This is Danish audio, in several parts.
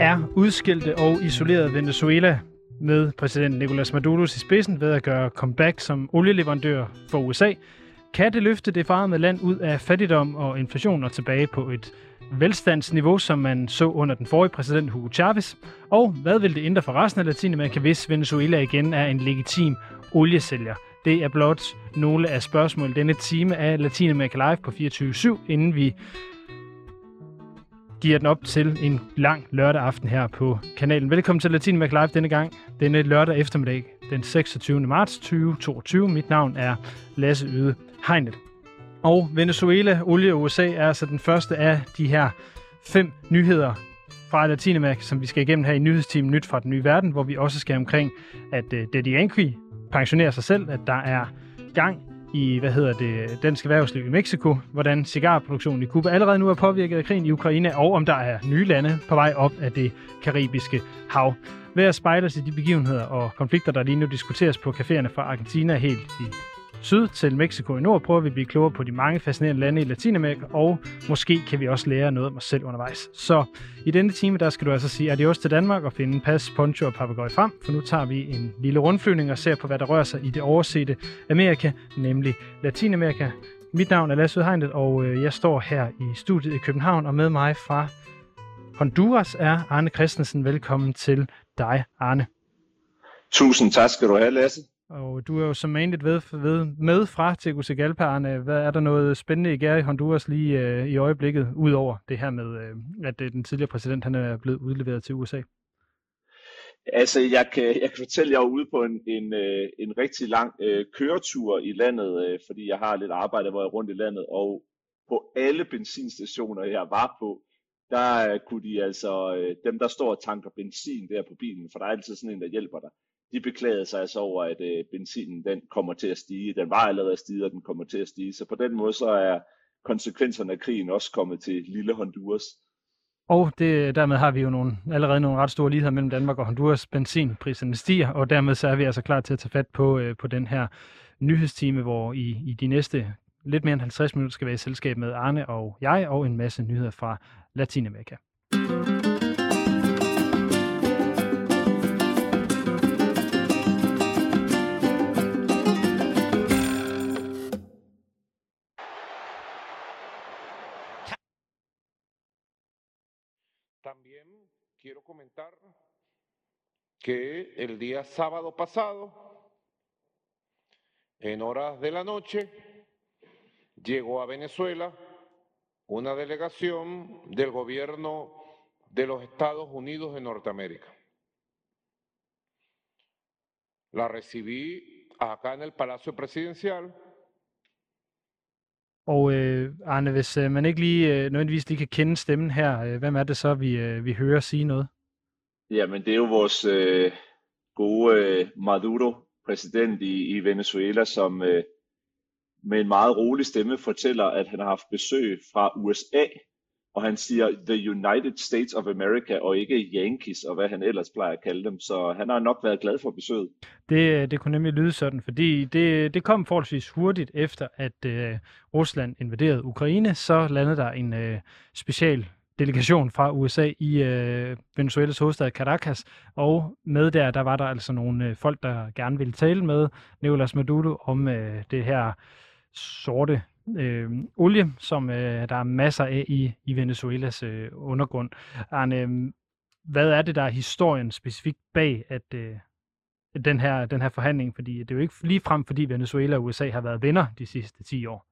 er udskilte og isoleret Venezuela med præsident Nicolas Maduro i spidsen ved at gøre comeback som olieleverandør for USA. Kan det løfte det farmede land ud af fattigdom og inflation og tilbage på et velstandsniveau, som man så under den forrige præsident Hugo Chavez? Og hvad vil det ændre for resten af Latinamerika, hvis Venezuela igen er en legitim oliesælger? Det er blot nogle af spørgsmål denne time af Latinamerika Live på 24-7, inden vi giver den op til en lang lørdag aften her på kanalen. Velkommen til Latin Mac Live denne gang, denne lørdag eftermiddag, den 26. marts 2022. Mit navn er Lasse Yde Hegnet. Og Venezuela, olie og USA er altså den første af de her fem nyheder fra Latinamerika, som vi skal igennem her i nyhedsteamen Nyt fra den nye verden, hvor vi også skal omkring, at uh, Daddy Yankee pensionerer sig selv, at der er gang i, hvad hedder det, dansk erhvervsliv i Mexico, hvordan cigarproduktionen i Cuba allerede nu er påvirket af krigen i Ukraine, og om der er nye lande på vej op af det karibiske hav. Ved at spejle sig i de begivenheder og konflikter, der lige nu diskuteres på caféerne fra Argentina helt i syd til Mexico i nord, prøver vi at blive klogere på de mange fascinerende lande i Latinamerika, og måske kan vi også lære noget om os selv undervejs. Så i denne time, der skal du altså sige adios til Danmark og finde pas, poncho og papagøj frem, for nu tager vi en lille rundflyvning og ser på, hvad der rører sig i det oversete Amerika, nemlig Latinamerika. Mit navn er Lasse Udhegnet, og øh, jeg står her i studiet i København, og med mig fra Honduras er Arne Christensen. Velkommen til dig, Arne. Tusind tak skal du have, Lasse. Og du er jo som vanligt ved, ved, med fra Tegucigalpaerne. Øh, hvad er der noget spændende i gær i Honduras lige øh, i øjeblikket, udover det her med, øh, at øh, den tidligere præsident han er blevet udleveret til USA? Altså, jeg kan, jeg kan fortælle, at jeg er ude på en, en, øh, en rigtig lang øh, køretur i landet, øh, fordi jeg har lidt arbejde, hvor jeg er rundt i landet, og på alle benzinstationer, jeg var på, der øh, kunne de altså, øh, dem der står og tanker benzin der på bilen, for der er altid sådan en, der hjælper dig, de beklagede sig altså over, at øh, benzinen den kommer til at stige. Den var allerede stiget, og den kommer til at stige. Så på den måde så er konsekvenserne af krigen også kommet til lille Honduras. Og det, dermed har vi jo nogle, allerede nogle ret store ligheder mellem Danmark og Honduras. Benzinpriserne stiger, og dermed så er vi altså klar til at tage fat på, øh, på den her nyhedstime, hvor i, i de næste lidt mere end 50 minutter skal være i selskab med Arne og jeg, og en masse nyheder fra Latinamerika. Musik. Quiero comentar que el día sábado pasado, en horas de la noche, llegó a Venezuela una delegación del gobierno de los Estados Unidos de Norteamérica. La recibí acá en el Palacio Presidencial Og øh, Arne, hvis øh, man ikke lige øh, nødvendigvis lige kan kende stemmen her, øh, hvem er det så, vi, øh, vi hører sige noget? Jamen, det er jo vores øh, gode øh, Maduro, præsident i, i Venezuela, som øh, med en meget rolig stemme fortæller, at han har haft besøg fra USA, og han siger The United States of America, og ikke Yankees, og hvad han ellers plejer at kalde dem. Så han har nok været glad for besøget. Det, det kunne nemlig lyde sådan, fordi det, det kom forholdsvis hurtigt efter, at øh, Rusland invaderede Ukraine, så landede der en øh, special delegation fra USA i øh, Venezuelas hovedstad Caracas, og med der, der var der altså nogle øh, folk, der gerne ville tale med Nicolas Maduro om øh, det her sorte øh, olie, som øh, der er masser af i, i Venezuelas øh, undergrund. Arne, øhm, hvad er det, der er historien specifikt bag at øh, den, her, den her forhandling? Fordi det er jo ikke lige frem, fordi Venezuela og USA har været venner de sidste 10 år.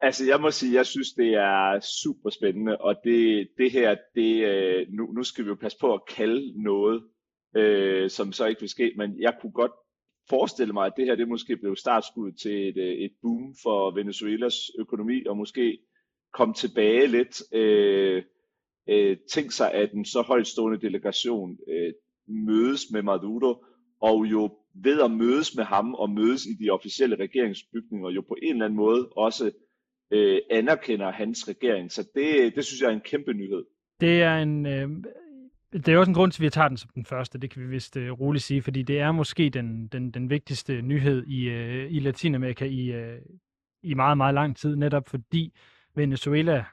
Altså, jeg må sige, jeg synes, det er super spændende, og det, det her, det, øh, nu, nu skal vi jo passe på at kalde noget, øh, som så ikke vil ske, men jeg kunne godt forestille mig, at det her det måske blev startskud til et, øh, et boom for Venezuelas økonomi, og måske kom tilbage lidt. Øh, øh, tænk sig, at en så højtstående delegation øh, mødes med Maduro, og jo ved at mødes med ham og mødes i de officielle regeringsbygninger, jo på en eller anden måde også øh, anerkender hans regering. Så det, det synes jeg er en kæmpe nyhed. Det er en, øh, det er også en grund til, at vi tager den som den første, det kan vi vist uh, roligt sige, fordi det er måske den, den, den vigtigste nyhed i, uh, i Latinamerika i, uh, i meget, meget lang tid, netop fordi Venezuela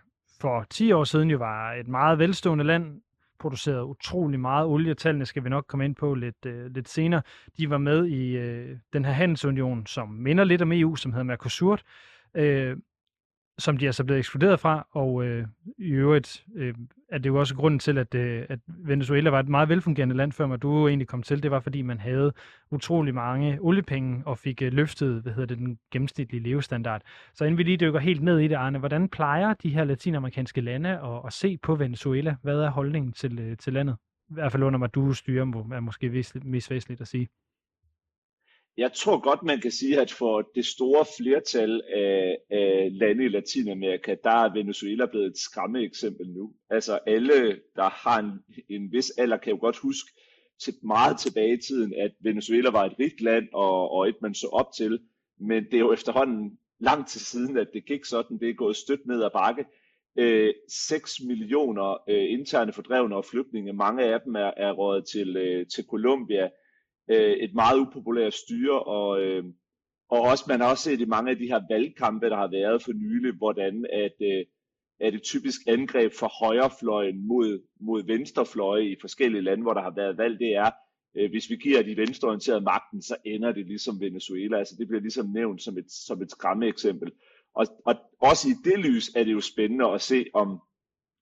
for 10 år siden jo var et meget velstående land, produceret utrolig meget olie. Tallene skal vi nok komme ind på lidt, øh, lidt senere. De var med i øh, den her handelsunion, som minder lidt om EU, som hedder Mercosur. Øh, som de altså er så blevet ekskluderet fra, og øh, i øvrigt øh, er det jo også grunden til, at, øh, at Venezuela var et meget velfungerende land, før man du egentlig kom til. Det var, fordi man havde utrolig mange oliepenge og fik øh, løftet hvad hedder det, den gennemsnitlige levestandard. Så inden vi lige dykker helt ned i det, Arne, hvordan plejer de her latinamerikanske lande at, at se på Venezuela? Hvad er holdningen til, øh, til landet? I hvert fald under du styrer, er måske mest væsentligt at sige jeg tror godt, man kan sige, at for det store flertal af, af lande i Latinamerika, der er Venezuela blevet et skræmme eksempel nu. Altså alle, der har en, en vis alder, kan jo godt huske til meget tilbage i tiden, at Venezuela var et rigt land og, og et, man så op til. Men det er jo efterhånden lang tid siden, at det gik sådan. Det er gået stødt ned ad bakke. Øh, 6 millioner øh, interne fordrevne og flygtninge. Mange af dem er, er rådet til, øh, til Colombia øh, et meget upopulært styre, og, øh, og også, man har også set i mange af de her valgkampe, der har været for nylig, hvordan at, øh, at et typisk angreb fra højrefløjen mod, mod venstrefløje i forskellige lande, hvor der har været valg, det er, øh, hvis vi giver de venstreorienterede magten, så ender det ligesom Venezuela. Altså det bliver ligesom nævnt som et, som et skræmme eksempel. Og, og også i det lys er det jo spændende at se, om,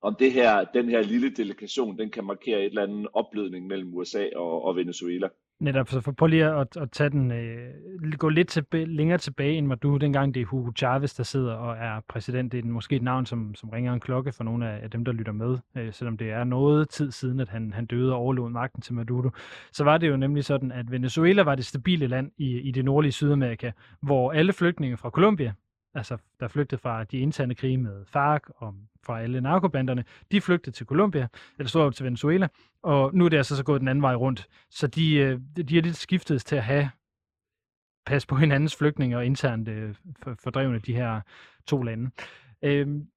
om det her, den her lille delegation, den kan markere et eller andet oplødning mellem USA og, og Venezuela. Netop, så for prøv lige at, at tage den, øh, gå lidt tilbage, længere tilbage, end var du dengang det er Hugo Chavez, der sidder og er præsident. Det er måske et navn, som, som ringer en klokke for nogle af, af dem, der lytter med, øh, selvom det er noget tid siden, at han, han døde og overlod magten til Maduro. Så var det jo nemlig sådan, at Venezuela var det stabile land i, i det nordlige Sydamerika, hvor alle flygtninge fra Colombia, altså der flygtede fra de interne krige med FARC og fra alle narkobanderne, de flygtede til Colombia, eller stod op til Venezuela, og nu er det altså så gået den anden vej rundt. Så de, øh, de er lidt skiftet til at have pas på hinandens flygtninge og internt øh, fordrevne de her to lande. Øhm,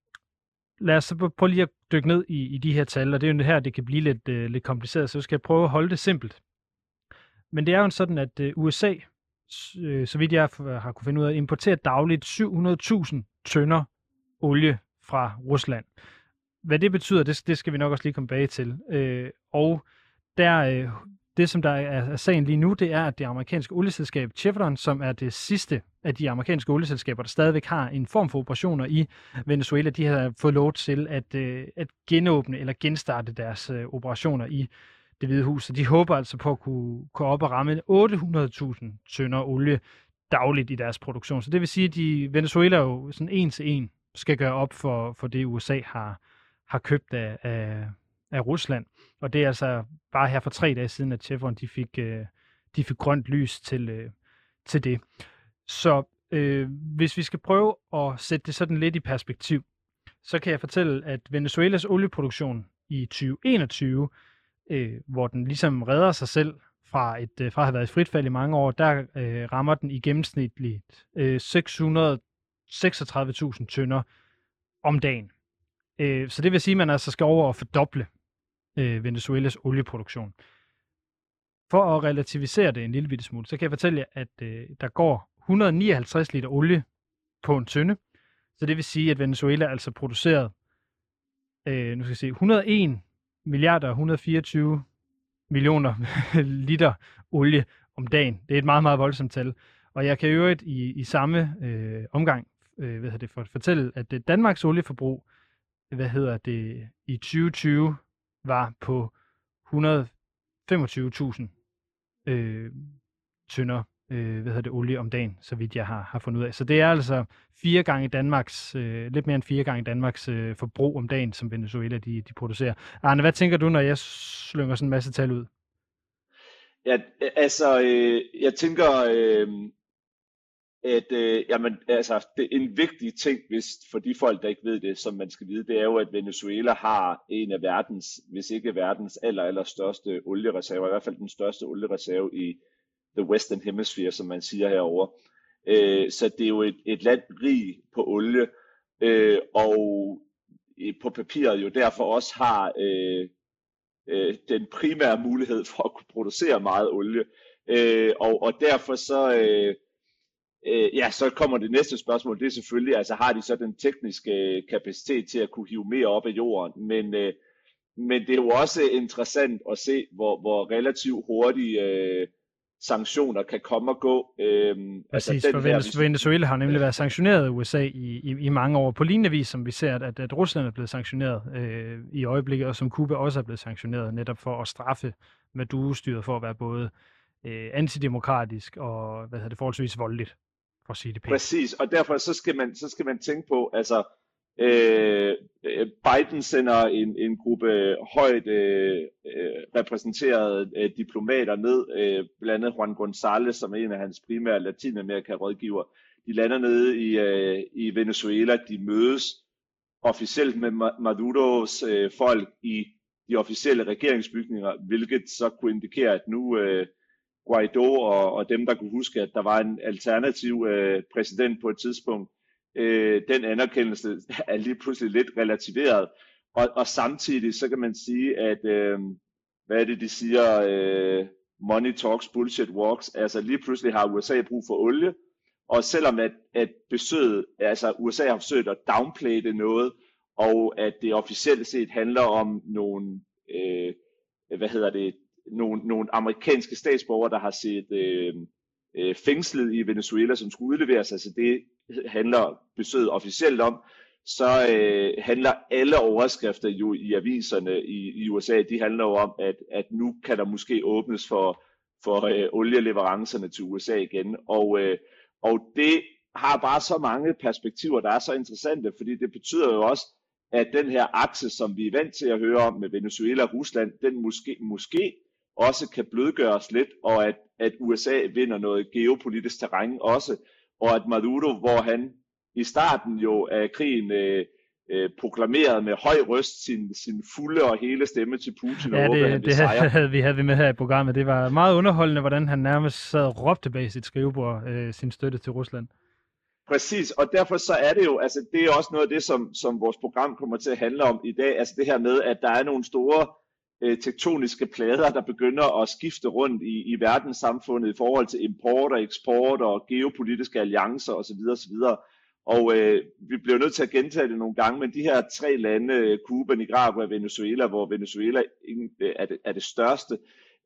lad os så prøve lige at dykke ned i, i de her tal, og det er jo her, det kan blive lidt, øh, lidt kompliceret, så skal jeg prøve at holde det simpelt. Men det er jo sådan, at øh, USA, øh, så vidt jeg har kunne finde ud af, importerer dagligt 700.000 tønder olie fra Rusland. Hvad det betyder, det, det skal vi nok også lige komme bag til. Øh, og der, øh, det, som der er, er sagen lige nu, det er, at det amerikanske olieselskab Chevron, som er det sidste af de amerikanske olieselskaber, der stadigvæk har en form for operationer i Venezuela, de har fået lov til at, øh, at genåbne eller genstarte deres øh, operationer i det hvide hus. Så de håber altså på at kunne, kunne op og ramme 800.000 tønder olie dagligt i deres produktion. Så det vil sige, at de, Venezuela jo sådan en til en skal gøre op for, for det, USA har, har købt af, af, af Rusland. Og det er altså bare her for tre dage siden, at Chevron de fik, øh, de fik grønt lys til, øh, til det. Så øh, hvis vi skal prøve at sætte det sådan lidt i perspektiv, så kan jeg fortælle, at Venezuelas olieproduktion i 2021, øh, hvor den ligesom redder sig selv fra, et, øh, fra at have været i frit fald i mange år, der øh, rammer den i gennemsnitligt øh, 636.000 tønder om dagen. Øh, så det vil sige, at man altså skal over og fordoble øh, Venezuelas olieproduktion. For at relativisere det en lille bitte smule, så kan jeg fortælle jer, at øh, der går 159 liter olie på en tønde. Så det vil sige, at Venezuela altså produceret øh, nu skal jeg se, 101 milliarder 124 millioner liter olie om dagen. Det er et meget, meget voldsomt tal. Og jeg kan øvrigt i, i samme øh, omgang øh, hvad hedder det, for at fortælle, at det Danmarks olieforbrug hvad hedder det, i 2020 var på 125.000 øh, tønder øh, hvad hedder det, olie om dagen, så vidt jeg har, har fundet ud af. Så det er altså fire gange Danmarks, øh, lidt mere end fire gange Danmarks øh, forbrug om dagen, som Venezuela de, de producerer. Arne, hvad tænker du, når jeg slynger sådan en masse tal ud? Ja, altså, øh, jeg tænker, øh, at øh, jamen, altså, det er en vigtig ting, hvis for de folk, der ikke ved det, som man skal vide, det er jo, at Venezuela har en af verdens, hvis ikke verdens aller, aller største oliereserver, i hvert fald den største oliereserve i the Western Hemisphere, som man siger herover. Øh, så det er jo et, et land rig på olie, øh, og øh, på papiret jo derfor også har øh, øh, den primære mulighed for at kunne producere meget olie. Øh, og, og derfor så, øh, øh, ja, så kommer det næste spørgsmål, det er selvfølgelig, altså har de så den tekniske øh, kapacitet til at kunne hive mere op af jorden, men, øh, men det er jo også interessant at se, hvor, hvor relativt hurtigt øh, sanktioner kan komme og gå. Øhm, Præcis, altså den for her, Venezuela har nemlig været sanktioneret af USA i, i, i mange år. På lignende vis, som vi ser, at, at Rusland er blevet sanktioneret øh, i øjeblikket, og som Kuba også er blevet sanktioneret, netop for at straffe Maduro-styret for at være både øh, antidemokratisk og hvad hedder det, forholdsvis voldeligt, for at sige det pænt. Præcis, og derfor så skal man, så skal man tænke på, altså Øh, Biden sender en, en gruppe højt øh, øh, repræsenterede øh, diplomater ned, øh, blandt andet Juan González, som er en af hans primære Latinamerika-rådgiver. De lander nede i, øh, i Venezuela, de mødes officielt med Maduros øh, folk i de officielle regeringsbygninger, hvilket så kunne indikere, at nu øh, Guaido og, og dem, der kunne huske, at der var en alternativ øh, præsident på et tidspunkt, øh, den anerkendelse er lige pludselig lidt relativeret. Og, og samtidig så kan man sige, at øh, hvad er det, de siger, øh, money talks, bullshit walks, altså lige pludselig har USA brug for olie, og selvom at, at besøget, altså USA har forsøgt at downplay det noget, og at det officielt set handler om nogle, øh, hvad hedder det, nogle, nogle amerikanske statsborgere, der har set øh, øh, fængslet i Venezuela, som skulle udleveres, altså det handler besøget officielt om, så øh, handler alle overskrifter jo i aviserne i, i USA, de handler jo om, at, at nu kan der måske åbnes for, for øh, olieleverancerne til USA igen. Og, øh, og det har bare så mange perspektiver, der er så interessante, fordi det betyder jo også, at den her akse, som vi er vant til at høre om med Venezuela og Rusland, den måske, måske også kan blødgøres lidt, og at, at USA vinder noget geopolitisk terræn også, og at Maduro, hvor han i starten jo af krigen øh, øh, proklamerede med høj røst sin, sin fulde og hele stemme til Putin ja, og det, han det havde, havde vi havde vi med her i programmet. Det var meget underholdende, hvordan han nærmest sad og råbte bag sit skrivebord øh, sin støtte til Rusland. Præcis, og derfor så er det jo, altså det er også noget af det, som, som vores program kommer til at handle om i dag, altså det her med, at der er nogle store øh, tektoniske plader, der begynder at skifte rundt i, i verdenssamfundet i forhold til import og eksport og geopolitiske alliancer osv. osv. Og øh, vi bliver nødt til at gentage det nogle gange, men de her tre lande, Cuba, Nicaragua og Venezuela, hvor Venezuela øh, er det, er det største,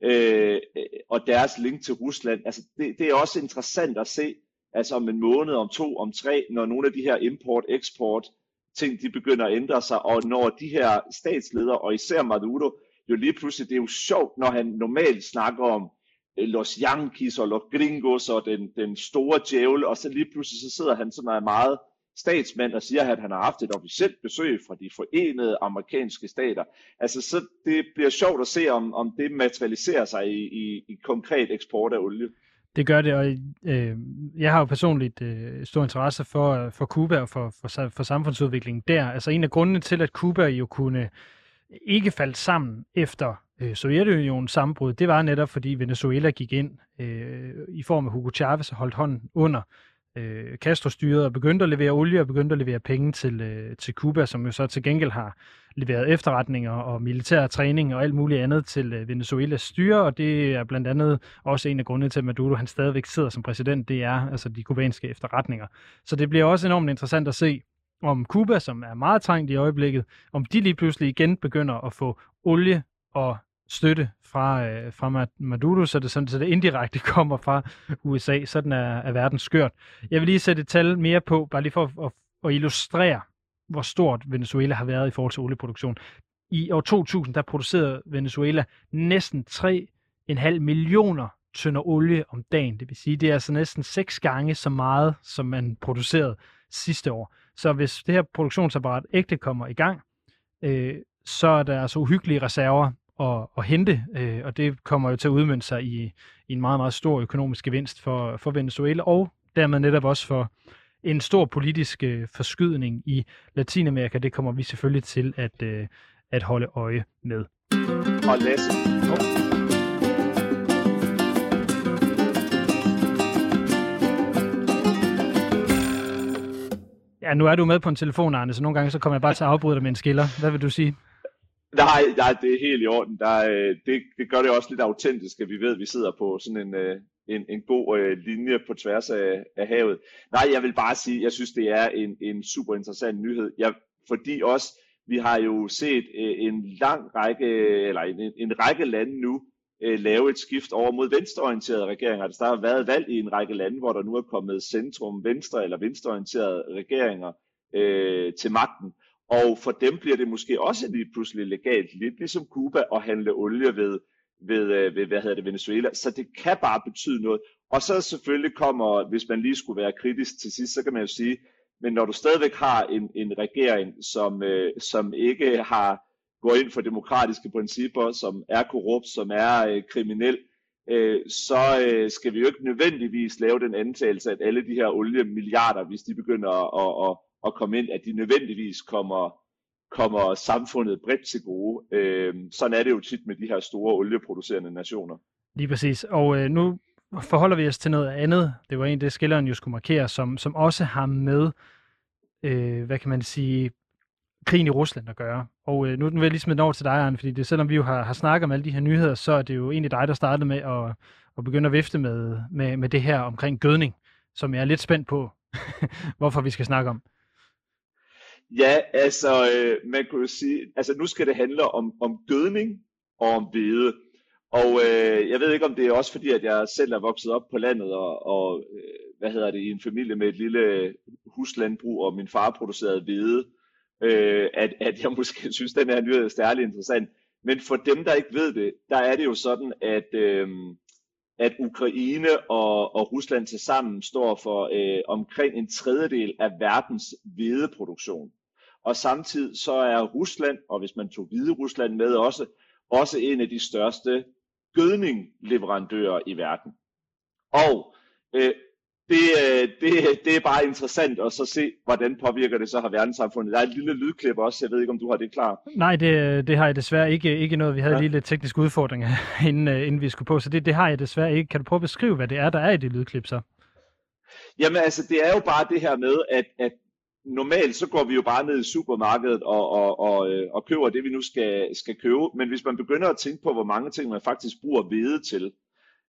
øh, og deres link til Rusland, altså det, det er også interessant at se, altså om en måned, om to, om tre, når nogle af de her import-eksport ting, de begynder at ændre sig, og når de her statsledere, og især Maduro, jo lige pludselig, det er jo sjovt, når han normalt snakker om øh, Los Yankees og Los Gringos og den, den store djævel, og så lige pludselig så sidder han sådan en meget statsmand og siger, at han har haft et officielt besøg fra de forenede amerikanske stater. Altså, så det bliver sjovt at se, om, om det materialiserer sig i, i, i konkret eksport af olie. Det gør det, og øh, jeg har jo personligt øh, stor interesse for, for Cuba og for, for, for samfundsudviklingen der. Altså en af grundene til, at Cuba jo kunne ikke faldt sammen efter øh, Sovjetunionens sammenbrud, det var netop fordi Venezuela gik ind øh, i form af Hugo Chavez og holdt hånden under øh, Castro-styret og begyndte at levere olie og begyndte at levere penge til, øh, til Cuba, som jo så til gengæld har leveret efterretninger og militær træning og alt muligt andet til øh, Venezuelas styre, og det er blandt andet også en af grundene til, at Maduro han stadigvæk sidder som præsident, det er altså de kubanske efterretninger. Så det bliver også enormt interessant at se, om Cuba, som er meget trængt i øjeblikket, om de lige pludselig igen begynder at få olie og støtte fra, øh, fra Maduro, så det, sådan, så det indirekte kommer fra USA. Sådan er, er verden skørt. Jeg vil lige sætte et tal mere på, bare lige for at, at, at illustrere, hvor stort Venezuela har været i forhold til olieproduktion. I år 2000, der producerede Venezuela næsten 3,5 millioner tønder olie om dagen. Det vil sige, det er altså næsten seks gange så meget, som man producerede sidste år. Så hvis det her produktionsapparat ægte kommer i gang, øh, så er der altså uhyggelige reserver at, at hente, øh, og det kommer jo til at udmønte sig i, i en meget, meget stor økonomisk gevinst for, for Venezuela, og dermed netop også for en stor politisk øh, forskydning i Latinamerika. Det kommer vi selvfølgelig til at, øh, at holde øje med. Og Lasse, oh. Ja, nu er du med på en telefon, Arne, så nogle gange så kommer jeg bare til at afbryde dig med en skiller. Hvad vil du sige? Nej, nej det er helt i orden. Der, øh, det, det gør det også lidt autentisk, at vi ved, at vi sidder på sådan en, øh, en, en god øh, linje på tværs af, af havet. Nej, jeg vil bare sige, jeg synes, det er en, en super interessant nyhed. Jeg, fordi også Vi har jo set øh, en lang række, eller en, en række lande nu øh, lave et skift over mod venstreorienterede regeringer. Altså, der har været valg i en række lande, hvor der nu er kommet centrum venstre eller venstreorienterede regeringer øh, til magten. Og for dem bliver det måske også lige pludselig legalt, lidt ligesom Cuba, at handle olie ved, ved, øh, ved hvad hedder det, Venezuela. Så det kan bare betyde noget. Og så selvfølgelig kommer, hvis man lige skulle være kritisk til sidst, så kan man jo sige, men når du stadigvæk har en, en regering, som, øh, som ikke har går ind for demokratiske principper, som er korrupt, som er øh, kriminel, øh, så øh, skal vi jo ikke nødvendigvis lave den antagelse, at alle de her oliemilliarder, hvis de begynder at, at, at komme ind, at de nødvendigvis kommer, kommer samfundet bredt til gode. Øh, sådan er det jo tit med de her store olieproducerende nationer. Lige præcis. Og øh, nu forholder vi os til noget andet. Det var en, det skilleren jo skulle markere, som, som også har med, øh, hvad kan man sige, krigen i Rusland at gøre. Og øh, nu vil jeg lige smide over til dig, Arne, fordi det, selvom vi jo har, har snakket om alle de her nyheder, så er det jo egentlig dig, der startede med at, at begynde at vifte med, med, med det her omkring gødning, som jeg er lidt spændt på, hvorfor vi skal snakke om. Ja, altså, øh, man kunne jo sige, altså nu skal det handle om, om gødning og om hvede. Og øh, jeg ved ikke, om det er også fordi, at jeg selv er vokset op på landet, og, og øh, hvad hedder det, i en familie med et lille huslandbrug, og min far producerede hvede øh, øh, at, at jeg måske synes, den her nyhed er særlig interessant. Men for dem, der ikke ved det, der er det jo sådan, at, øh, at Ukraine og, og Rusland til sammen står for øh, omkring en tredjedel af verdens hvedeproduktion. Og samtidig så er Rusland, og hvis man tog Hvide Rusland med også, også en af de største gødningleverandører i verden. Og øh, det, øh, det, det er bare interessant at så se, hvordan påvirker det så har verdenssamfundet. Der er et lille lydklip også, jeg ved ikke, om du har det klar. Nej, det, det har jeg desværre ikke, ikke noget. Vi havde ja. lige lidt tekniske udfordringer, inden, øh, inden vi skulle på, så det, det har jeg desværre ikke. Kan du prøve at beskrive, hvad det er, der er i det lydklip så? Jamen altså, det er jo bare det her med, at, at normalt så går vi jo bare ned i supermarkedet og, og, og, øh, og køber det, vi nu skal, skal købe. Men hvis man begynder at tænke på, hvor mange ting man faktisk bruger hvede til,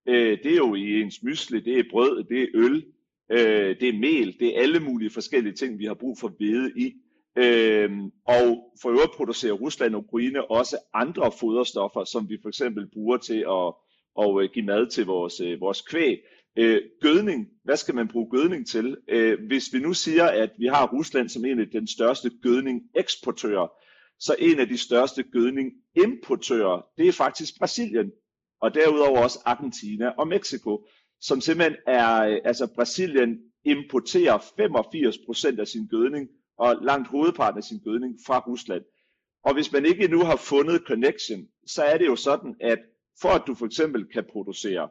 Øh, det er jo i ens mysle, det er brød, det er øl, øh, det er mel, det er alle mulige forskellige ting, vi har brug for hvede i. Øh, og for øvrigt producerer Rusland og Ukraine også andre foderstoffer, som vi for eksempel bruger til at, at øh, give mad til vores, øh, vores kvæg. Øh, gødning, hvad skal man bruge gødning til? Øh, hvis vi nu siger, at vi har Rusland som en af den største gødning-eksportører, så en af de største gødning-importører, det er faktisk Brasilien og derudover også Argentina og Mexico, som simpelthen er, øh, altså Brasilien importerer 85% af sin gødning, og langt hovedparten af sin gødning fra Rusland. Og hvis man ikke nu har fundet connection, så er det jo sådan, at for at du for eksempel kan producere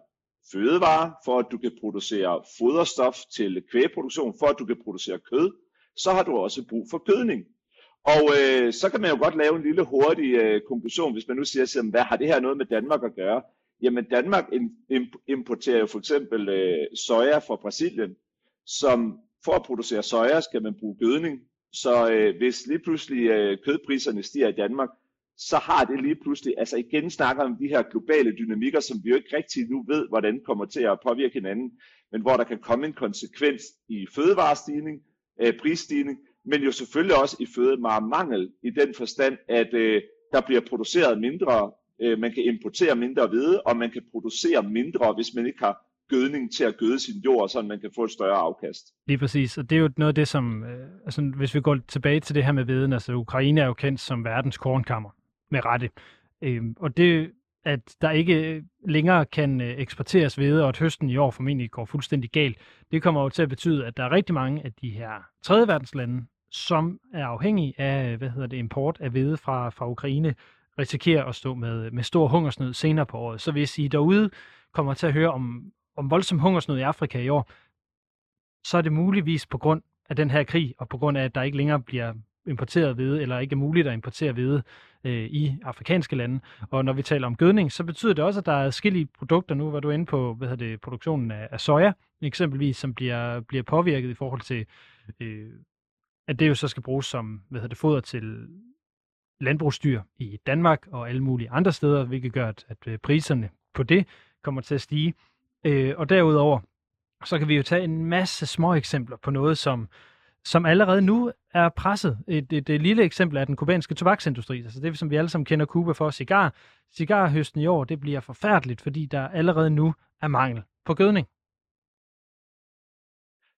fødevarer, for at du kan producere foderstof til kvægproduktion, for at du kan producere kød, så har du også brug for gødning. Og øh, så kan man jo godt lave en lille hurtig øh, konklusion, hvis man nu siger, hvad har det her noget med Danmark at gøre? Jamen Danmark importerer jo for eksempel øh, soja fra Brasilien, som for at producere soja skal man bruge gødning. Så øh, hvis lige pludselig øh, kødpriserne stiger i Danmark, så har det lige pludselig, altså igen snakker om de her globale dynamikker, som vi jo ikke rigtig nu ved, hvordan kommer til at påvirke hinanden, men hvor der kan komme en konsekvens i fødevarestigning, øh, prisstigning, men jo selvfølgelig også i fødevaremangel, i den forstand, at øh, der bliver produceret mindre øh, man kan importere mindre hvede, og man kan producere mindre, hvis man ikke har gødning til at gøde sin jord, så man kan få et større afkast. Lige præcis, og det er jo noget af det, som, øh, altså, hvis vi går tilbage til det her med veden, altså Ukraine er jo kendt som verdens kornkammer, med rette. Øh, og det, at der ikke længere kan øh, eksporteres hvede, og at høsten i år formentlig går fuldstændig galt, det kommer jo til at betyde, at der er rigtig mange af de her tredje verdenslande, som er afhængige af øh, hvad hedder det, import af hvede fra, fra Ukraine, risikerer at stå med, med stor hungersnød senere på året. Så hvis I derude kommer til at høre om, om voldsom hungersnød i Afrika i år, så er det muligvis på grund af den her krig, og på grund af, at der ikke længere bliver importeret hvede, eller ikke er muligt at importere hvede øh, i afrikanske lande. Og når vi taler om gødning, så betyder det også, at der er forskellige produkter nu, hvor du er inde på hvad hedder det, produktionen af, af soja, eksempelvis, som bliver, bliver påvirket i forhold til, øh, at det jo så skal bruges som hvad hedder det, foder til landbrugsdyr i Danmark og alle mulige andre steder, hvilket gør, at, at øh, priserne på det kommer til at stige. Øh, og derudover, så kan vi jo tage en masse små eksempler på noget, som som allerede nu er presset. Et, et, et lille eksempel er den kubanske tobaksindustri, altså det, som vi alle sammen kender Cuba for, cigar. Cigarhøsten i år, det bliver forfærdeligt, fordi der allerede nu er mangel på gødning.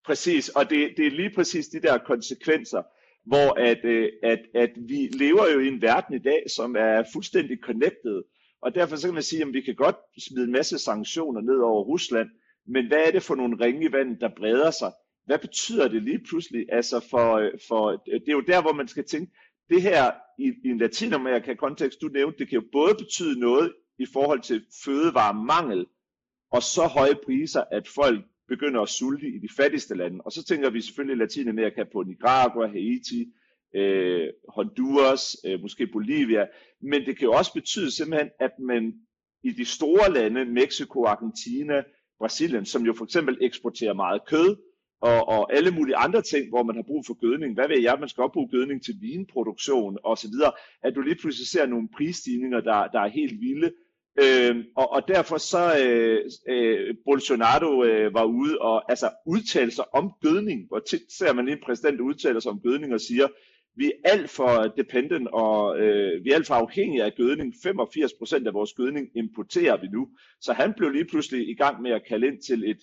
Præcis, og det, det er lige præcis de der konsekvenser, hvor at, øh, at, at vi lever jo i en verden i dag, som er fuldstændig connected, og derfor så kan man sige, at vi kan godt smide en masse sanktioner ned over Rusland, men hvad er det for nogle ringe i vandet, der breder sig? Hvad betyder det lige pludselig? Altså for, øh, for, øh, det er jo der, hvor man skal tænke, det her i, i en latinamerika-kontekst, du nævnte, det kan jo både betyde noget i forhold til fødevaremangel, og så høje priser, at folk begynder at sulte i de fattigste lande. Og så tænker vi selvfølgelig Latinamerika på Nicaragua, Haiti, øh, Honduras, øh, måske Bolivia. Men det kan jo også betyde simpelthen, at man i de store lande, Mexico, Argentina, Brasilien, som jo for eksempel eksporterer meget kød, og, og alle mulige andre ting, hvor man har brug for gødning. Hvad ved jeg, man skal også bruge gødning til vinproduktion osv., at du lige pludselig ser nogle prisstigninger, der, der er helt vilde, Øh, og, og derfor så øh, øh, Bolsonaro øh, var ude og altså udtale sig om gødning, hvor tit ser man en præsident udtale sig om gødning og siger, vi er alt for dependent og øh, vi er alt for afhængige af gødning. 85% af vores gødning importerer vi nu. Så han blev lige pludselig i gang med at kalde ind til et,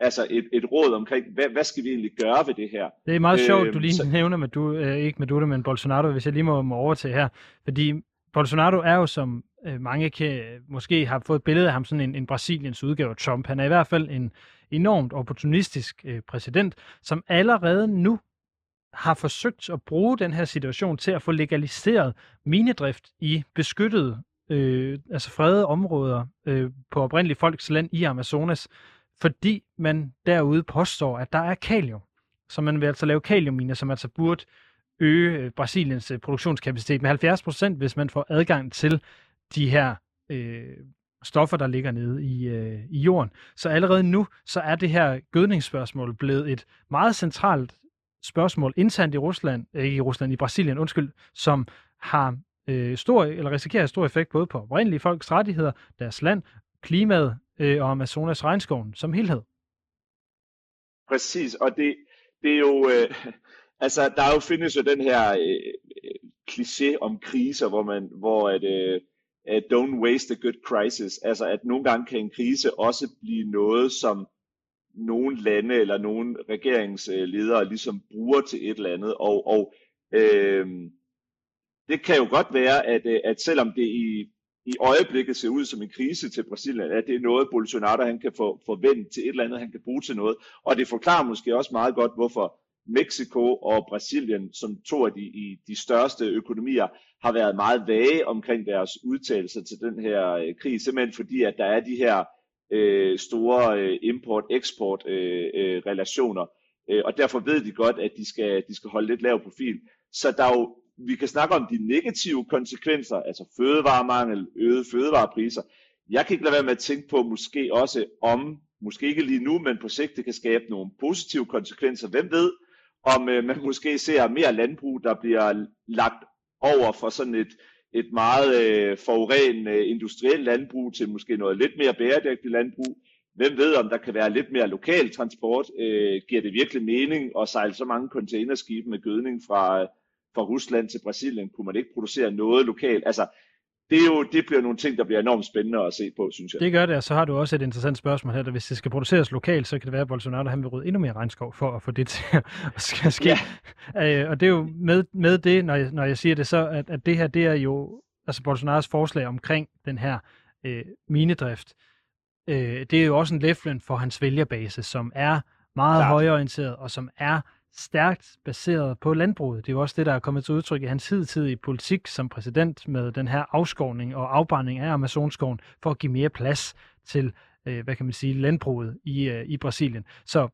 altså et, et råd omkring, hvad, hvad skal vi egentlig gøre ved det her? Det er meget øh, sjovt, du lige så... nævner, med du, øh, ikke med du, men Bolsonaro, hvis jeg lige må, må overtage her. Fordi Bolsonaro er jo, som øh, mange kan, øh, måske har fået et billede af ham, sådan en, en Brasiliens udgave af Trump. Han er i hvert fald en enormt opportunistisk øh, præsident, som allerede nu har forsøgt at bruge den her situation til at få legaliseret minedrift i beskyttede, øh, altså fredede områder øh, på oprindelige folks land i Amazonas, fordi man derude påstår, at der er kalium. Så man vil altså lave kaliumminer, som altså burde øge øh, Brasiliens øh, produktionskapacitet med 70 procent, hvis man får adgang til de her øh, stoffer, der ligger nede i, øh, i jorden. Så allerede nu, så er det her gødningsspørgsmål blevet et meget centralt spørgsmål internt i Rusland, ikke i Rusland, i Brasilien, undskyld, som har øh, stor, eller risikerer stor effekt både på oprindelige folks rettigheder, deres land, klimaet øh, og Amazonas regnskoven som helhed. Præcis, og det, det er jo, øh, altså der er jo findes jo den her øh, øh kliché om kriser, hvor man, hvor at, øh, uh, don't waste a good crisis, altså at nogle gange kan en krise også blive noget, som nogle lande eller nogle regeringsledere ligesom bruger til et eller andet, og, og øh, det kan jo godt være, at, øh, at selvom det i, i øjeblikket ser ud som en krise til Brasilien, at det er noget, Bolsonaro han kan få forvente til et eller andet, han kan bruge til noget. Og det forklarer måske også meget godt, hvorfor Mexico og Brasilien, som to af de, i de største økonomier, har været meget vage omkring deres udtalelser til den her øh, krig, simpelthen fordi, at der er de her øh, store øh, import-export øh, øh, relationer, øh, og derfor ved de godt, at de skal, de skal holde lidt lav profil. Så der er jo, vi kan snakke om de negative konsekvenser, altså fødevaremangel, øget fødevarepriser. Jeg kan ikke lade være med at tænke på måske også om, måske ikke lige nu, men på sigt det kan skabe nogle positive konsekvenser. Hvem ved, om øh, man måske ser mere landbrug, der bliver lagt over for sådan et, et meget øh, forurenende industrielt landbrug til måske noget lidt mere bæredygtigt landbrug. Hvem ved, om der kan være lidt mere lokal transport? Øh, giver det virkelig mening at sejle så mange containerskibe med gødning fra, øh, fra Rusland til Brasilien? Kunne man ikke producere noget lokalt? Altså, det, er jo, det bliver nogle ting, der bliver enormt spændende at se på, synes jeg. Det gør det, og så har du også et interessant spørgsmål her, at hvis det skal produceres lokalt, så kan det være, at Bolsonaro han vil rydde endnu mere regnskov for at få det til at ske. Ja. Øh, og det er jo med, med det, når jeg, når jeg siger det, så at, at det her, det er jo altså Bolsonaros forslag omkring den her øh, minedrift. Øh, det er jo også en læflen for hans vælgerbase, som er meget Klart. højorienteret, og som er stærkt baseret på landbruget. Det er jo også det, der er kommet til udtryk i hans hidtidige politik som præsident med den her afskovning og afbrænding af Amazonskoven for at give mere plads til, øh, hvad kan man sige, landbruget i, øh, i Brasilien. Så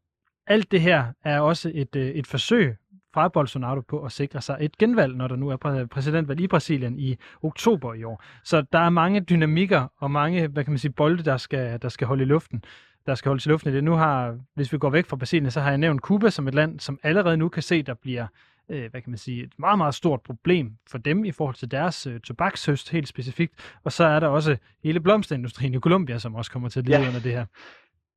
alt det her er også et, øh, et forsøg fra Bolsonaro på at sikre sig et genvalg, når der nu er præsidentvalg i Brasilien i oktober i år. Så der er mange dynamikker og mange, hvad kan man sige, bolde, der skal, der skal holde i luften der skal holdes i luften i det. Nu har, hvis vi går væk fra Brasilien, så har jeg nævnt Cuba som et land, som allerede nu kan se, der bliver øh, hvad kan man sige, et meget, meget stort problem for dem i forhold til deres øh, tobakshøst helt specifikt. Og så er der også hele blomsterindustrien i Colombia, som også kommer til at lide ja. under det her.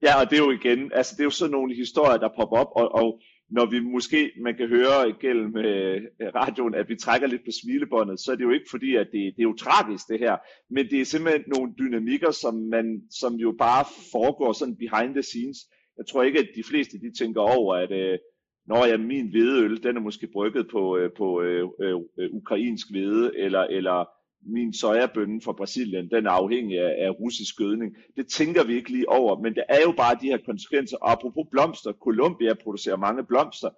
Ja, og det er jo igen, altså det er jo sådan nogle historier, der popper op, og, og når vi måske, man kan høre igennem øh, radioen, at vi trækker lidt på smilebåndet, så er det jo ikke fordi, at det, det er jo tragisk det her, men det er simpelthen nogle dynamikker, som, man, som jo bare foregår sådan behind the scenes. Jeg tror ikke, at de fleste de tænker over, at øh, når jeg min hvedeøl, den er måske brygget på, øh, på øh, øh, øh ukrainsk hvede, eller, eller min sojabønne fra Brasilien, den er afhængig af, af russisk gødning. Det tænker vi ikke lige over, men det er jo bare de her konsekvenser. Og apropos blomster, Colombia producerer mange blomster,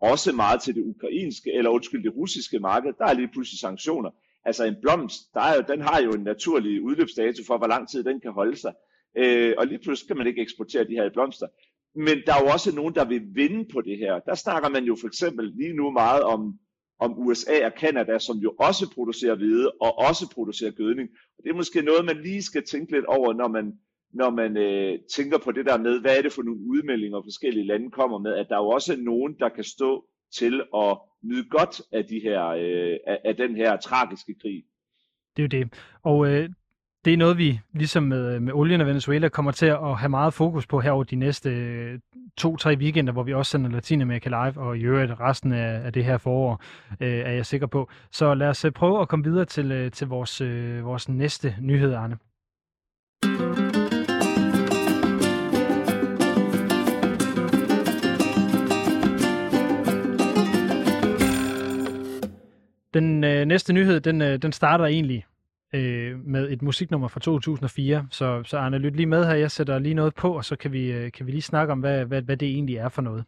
også meget til det ukrainske, eller undskyld, det russiske marked, der er lige pludselig sanktioner. Altså en blomst, der er jo, den har jo en naturlig udløbsdato for, hvor lang tid den kan holde sig. Øh, og lige pludselig kan man ikke eksportere de her blomster. Men der er jo også nogen, der vil vinde på det her. Der snakker man jo for eksempel lige nu meget om om USA og Kanada, som jo også producerer hvide og også producerer gødning. Og det er måske noget, man lige skal tænke lidt over, når man, når man øh, tænker på det der med, hvad er det for nogle udmeldinger, forskellige lande kommer med, at der jo også er nogen, der kan stå til at nyde godt af, de her, øh, af, af den her tragiske krig. Det er jo det. Og øh, det er noget, vi ligesom med, med olien og Venezuela kommer til at have meget fokus på her over de næste øh, to-tre weekender, hvor vi også sender Latinamerika live, og i øvrigt resten af, af det her forår, øh, er jeg sikker på. Så lad os øh, prøve at komme videre til, øh, til vores, øh, vores næste nyhed, Arne. Den øh, næste nyhed, den, øh, den starter egentlig øh, med et musiknummer fra 2004. Så, så Arne, lyt lige med her. Jeg sætter lige noget på, og så kan vi, øh, kan vi lige snakke om, hvad, hvad, hvad det egentlig er for noget.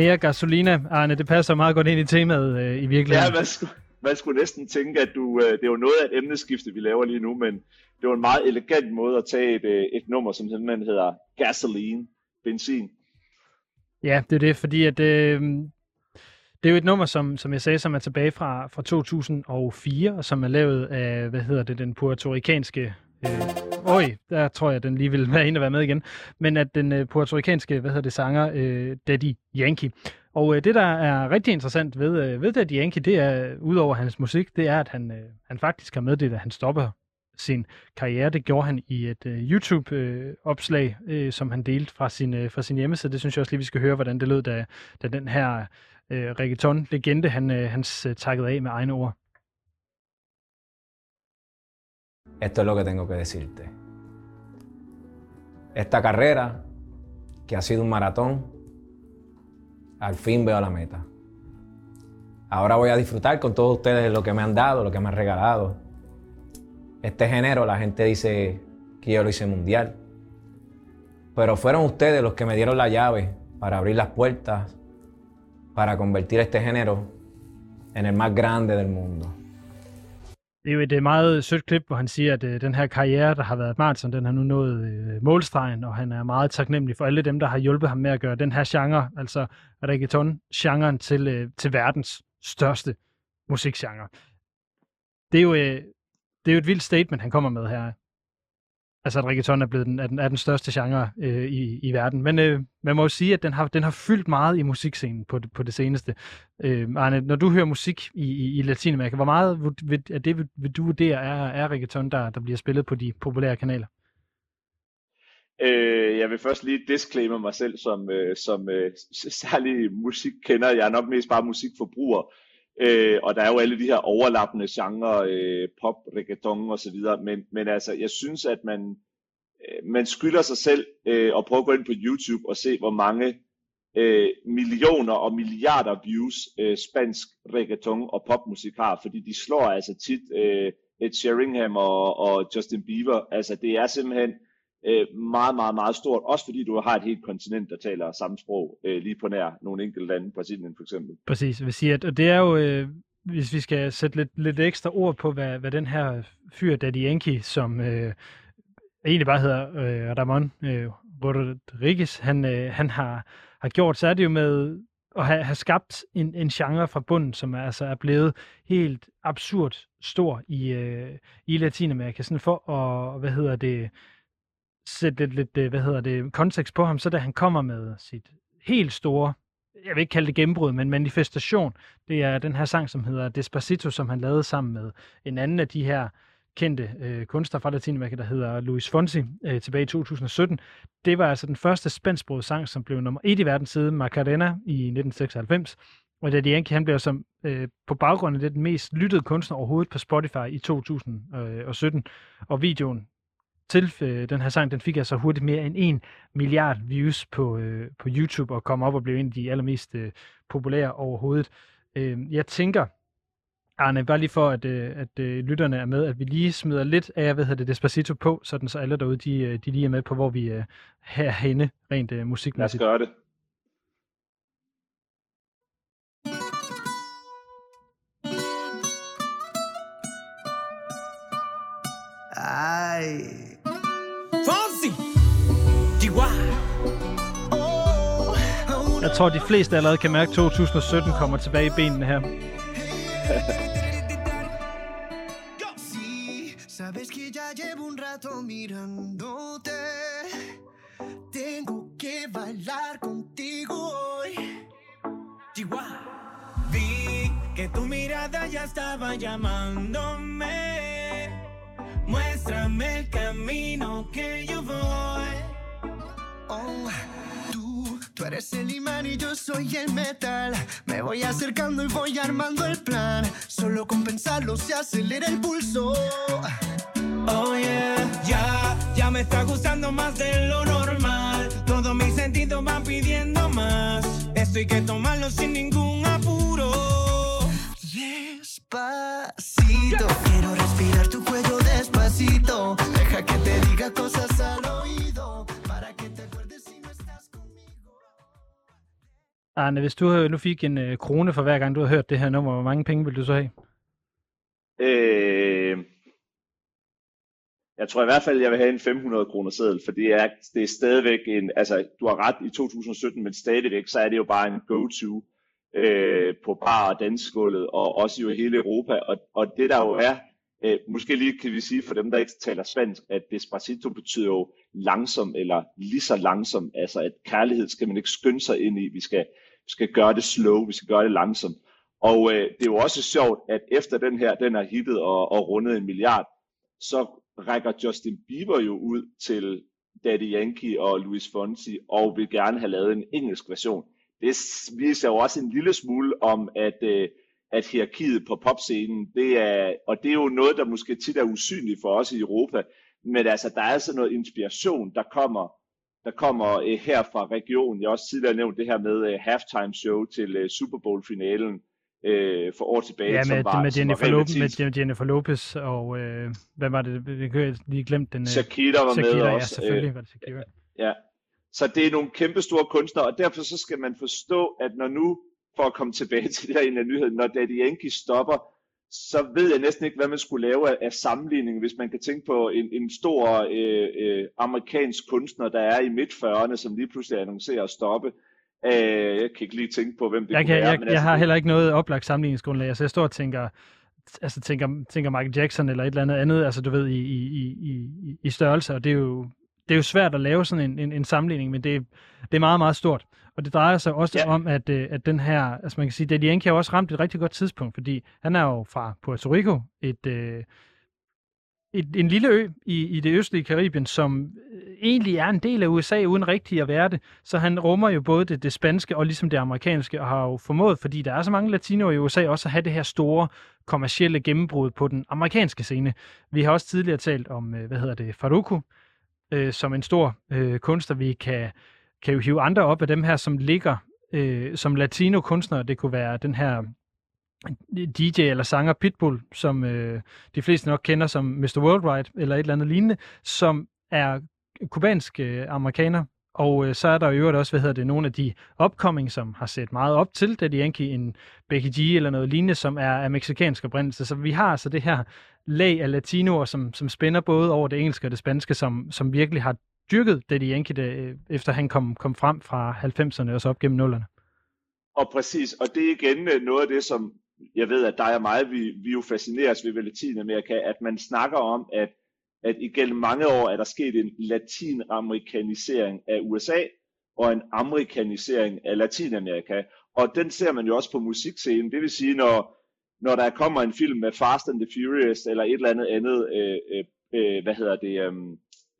Mere gasolina, Arne. Det passer meget godt ind i temaet øh, i virkeligheden. Ja, man skulle, man skulle næsten tænke, at du, øh, det er jo noget af et emneskifte, vi laver lige nu, men det var en meget elegant måde at tage et, øh, et nummer, som simpelthen hedder gasoline, benzin. Ja, det er det, fordi at, øh, det er jo et nummer, som, som jeg sagde, som er tilbage fra, fra 2004, og som er lavet af, hvad hedder det, den puertoricanske Øh, oj, der tror jeg, den lige vil være inde og være med igen. Men at den øh, puertorikanske, hvad hedder det, sanger, øh, Daddy Yankee. Og øh, det, der er rigtig interessant ved, øh, ved Daddy Yankee, det er, udover hans musik, det er, at han, øh, han faktisk har meddelt, at han stopper sin karriere. Det gjorde han i et øh, YouTube-opslag, øh, øh, som han delte fra sin, øh, fra sin hjemmeside. Det synes jeg også lige, vi skal høre, hvordan det lød, da, da den her øh, reggaeton-legende, han, øh, hans øh, takkede af med egne ord. Esto es lo que tengo que decirte. Esta carrera, que ha sido un maratón, al fin veo la meta. Ahora voy a disfrutar con todos ustedes lo que me han dado, lo que me han regalado. Este género, la gente dice que yo lo hice mundial. Pero fueron ustedes los que me dieron la llave para abrir las puertas, para convertir este género en el más grande del mundo. Det er jo et øh, meget sødt klip, hvor han siger, at øh, den her karriere, der har været maraton, den har nu nået øh, målstregen, og han er meget taknemmelig for alle dem, der har hjulpet ham med at gøre den her genre, altså reggaeton-genren, til, øh, til verdens største musikgenre. Det er jo, øh, det er jo et vildt statement, han kommer med her altså at reggaeton er blevet den, er den, er den største genre øh, i, i verden. Men øh, man må jo sige, at den har, den har fyldt meget i musikscenen på det, på det seneste. Øh, Arne, når du hører musik i, i, i Latinamerika, hvor meget vil, er det, vil, vil du vurdere er, er reggaeton, der, der bliver spillet på de populære kanaler? Øh, jeg vil først lige disclaimer mig selv som, øh, som øh, særlig musikkender. Jeg er nok mest bare musikforbruger. Øh, og der er jo alle de her overlappende genrer, øh, pop, reggaeton og så videre, men, men altså, jeg synes, at man, øh, man skylder sig selv øh, at prøve at gå ind på YouTube og se, hvor mange øh, millioner og milliarder views øh, spansk reggaeton og popmusik har, fordi de slår altså tit øh, Ed Sheringham og, og Justin Bieber. Altså, det er simpelthen øh, meget, meget, meget stort, også fordi du har et helt kontinent, der taler samme sprog, øh, lige på nær nogle enkelte lande, Brasilien for eksempel. Præcis, jeg vil sige, at det er jo, øh, hvis vi skal sætte lidt, lidt ekstra ord på, hvad, hvad den her fyr, Daddy Yankee, som øh, egentlig bare hedder øh, Ramon øh, Rodriguez, han, øh, han har, har gjort, så er det jo med at have, have skabt en, en genre fra bunden, som er, altså er blevet helt absurd stor i, øh, i Latinamerika. Sådan for at, hvad hedder det, sætte lidt, lidt, øh, hvad hedder det, kontekst på ham, så da han kommer med sit helt store jeg vil ikke kalde det gennembrud, men manifestation. Det er den her sang, som hedder Despacito, som han lavede sammen med en anden af de her kendte øh, kunstnere fra Latinamerika, der hedder Luis Fonsi, øh, tilbage i 2017. Det var altså den første spansksprogede sang, som blev nummer et i verden siden Macarena i 1996. Og Daddy Yankee, han blev som øh, på baggrund af det den mest lyttede kunstner overhovedet på Spotify i 2017. Øh, og videoen til øh, den her sang, den fik altså hurtigt mere end en milliard views på, øh, på YouTube og kom op og blev en af de allermest øh, populære overhovedet. Øh, jeg tænker, Arne, bare lige for, at, øh, at øh, lytterne er med, at vi lige smider lidt af, hvad hedder det, Despacito på, sådan så alle derude, de, øh, de lige er med på, hvor vi øh, er henne, rent øh, musikmæssigt. Lad os gøre det. Ay. Tror, de fleste allerede kan mærke, at 2017 kommer tilbage i benene her. Sabes que ya llevo un rato mirándote. Tengo que bailar contigo hoy. Vi que tu mirada ya estaba llamándome. Muéstrame el camino que yo voy. Oh, tú, eres el imán y yo soy el metal. Me voy acercando y voy armando el plan. Solo con pensarlo se acelera el pulso. Oh yeah, ya, ya me está gustando más de lo normal. Todos mis sentidos van pidiendo más. Esto hay que tomarlo sin ningún apuro. Despacito, quiero respirar tu cuello despacito. Deja que te diga cosas al oído. Arne, hvis du nu fik en øh, krone for hver gang, du har hørt det her nummer, hvor mange penge vil du så have? Øh, jeg tror i hvert fald, jeg vil have en 500 kroner seddel, for det er, det er stadigvæk en, altså du har ret i 2017, men stadigvæk, så er det jo bare en go-to øh, på bar og dansegulvet, og også jo i hele Europa, og, og det der jo er, øh, måske lige kan vi sige for dem, der ikke taler spansk, at Despacito betyder jo langsom, eller lige så langsom, altså at kærlighed skal man ikke skynde sig ind i, vi skal, skal gøre det slow, vi skal gøre det langsomt. Og øh, det er jo også sjovt, at efter den her, den er hittet og, og rundet en milliard, så rækker Justin Bieber jo ud til Daddy Yankee og Luis Fonsi, og vil gerne have lavet en engelsk version. Det viser jo også en lille smule om, at, øh, at hierarkiet på popscenen, det er, og det er jo noget, der måske tit er usynligt for os i Europa, men altså, der er altså noget inspiration, der kommer, der kommer øh, her fra regionen. Jeg har også tidligere nævnt det her med øh, halftime show til øh, Super Bowl-finalen øh, for år tilbage. Ja, som med, var, med, som Jennifer var Lopez, med Jennifer Lopez og, øh, hvad var det, vi kan lige glemt den. Øh, Shakira var med Shakira, ja, også. selvfølgelig Øh, var det Shakira. Ja, så det er nogle kæmpe store kunstnere, og derfor så skal man forstå, at når nu, for at komme tilbage til det her en af nyheden, når Daddy Yankee stopper, så ved jeg næsten ikke, hvad man skulle lave af, af sammenligning, hvis man kan tænke på en, en stor øh, øh, amerikansk kunstner, der er i midt-40'erne, som lige pludselig annoncerer at stoppe. Øh, jeg kan ikke lige tænke på, hvem det Jeg, kunne kan, være. jeg, men jeg altså, har det- heller ikke noget oplagt sammenligningsgrundlag. Altså, jeg står og tænker, altså, tænker, tænker Michael Jackson eller et eller andet andet, altså du ved, i, i, i, i, i størrelse, og det er jo, det er jo svært at lave sådan en, en, en sammenligning, men det, det er meget, meget stort. Og det drejer sig også Ja. om, at, øh, at den her, altså man kan sige, Daddy Yankee har også ramt et rigtig godt tidspunkt, fordi han er jo fra Puerto Rico, et, øh, et, en lille ø i, i det østlige Karibien, som øh, egentlig er en del af USA, uden rigtig at være det. Så han rummer jo både det, det spanske og ligesom det amerikanske, og har jo formået, fordi der er så mange latinoer i USA, også at have det her store kommercielle gennembrud på den amerikanske scene. Vi har også tidligere talt om, hvad hedder det, Faruko, øh, som en stor øh, kunstner. Vi kan, kan jo hive andre op af dem her, som ligger øh, som latino-kunstnere. Det kunne være den her DJ eller sanger Pitbull, som øh, de fleste nok kender som Mr. Worldwide eller et eller andet lignende, som er kubansk øh, amerikaner, Og øh, så er der jo i øvrigt også, hvad hedder det, nogle af de upcoming, som har set meget op til Daddy Yankee, en Becky G eller noget lignende, som er af meksikansk oprindelse. Så vi har altså det her lag af latinoer, som, som spænder både over det engelske og det spanske, som, som virkelig har dyrket Daddy Yankee, det, øh, efter han kom, kom frem fra 90'erne og så op gennem nullerne. Og præcis, og det er igen øh, noget af det, som jeg ved, at dig og mig, vi, vi jo fascineres ved Latinamerika, at man snakker om, at, at igennem mange år er der sket en latinamerikanisering af USA, og en amerikanisering af Latinamerika. Og den ser man jo også på musikscenen. Det vil sige, når, når der kommer en film med Fast and the Furious, eller et eller andet andet, øh, øh, øh hvad hedder det, øh,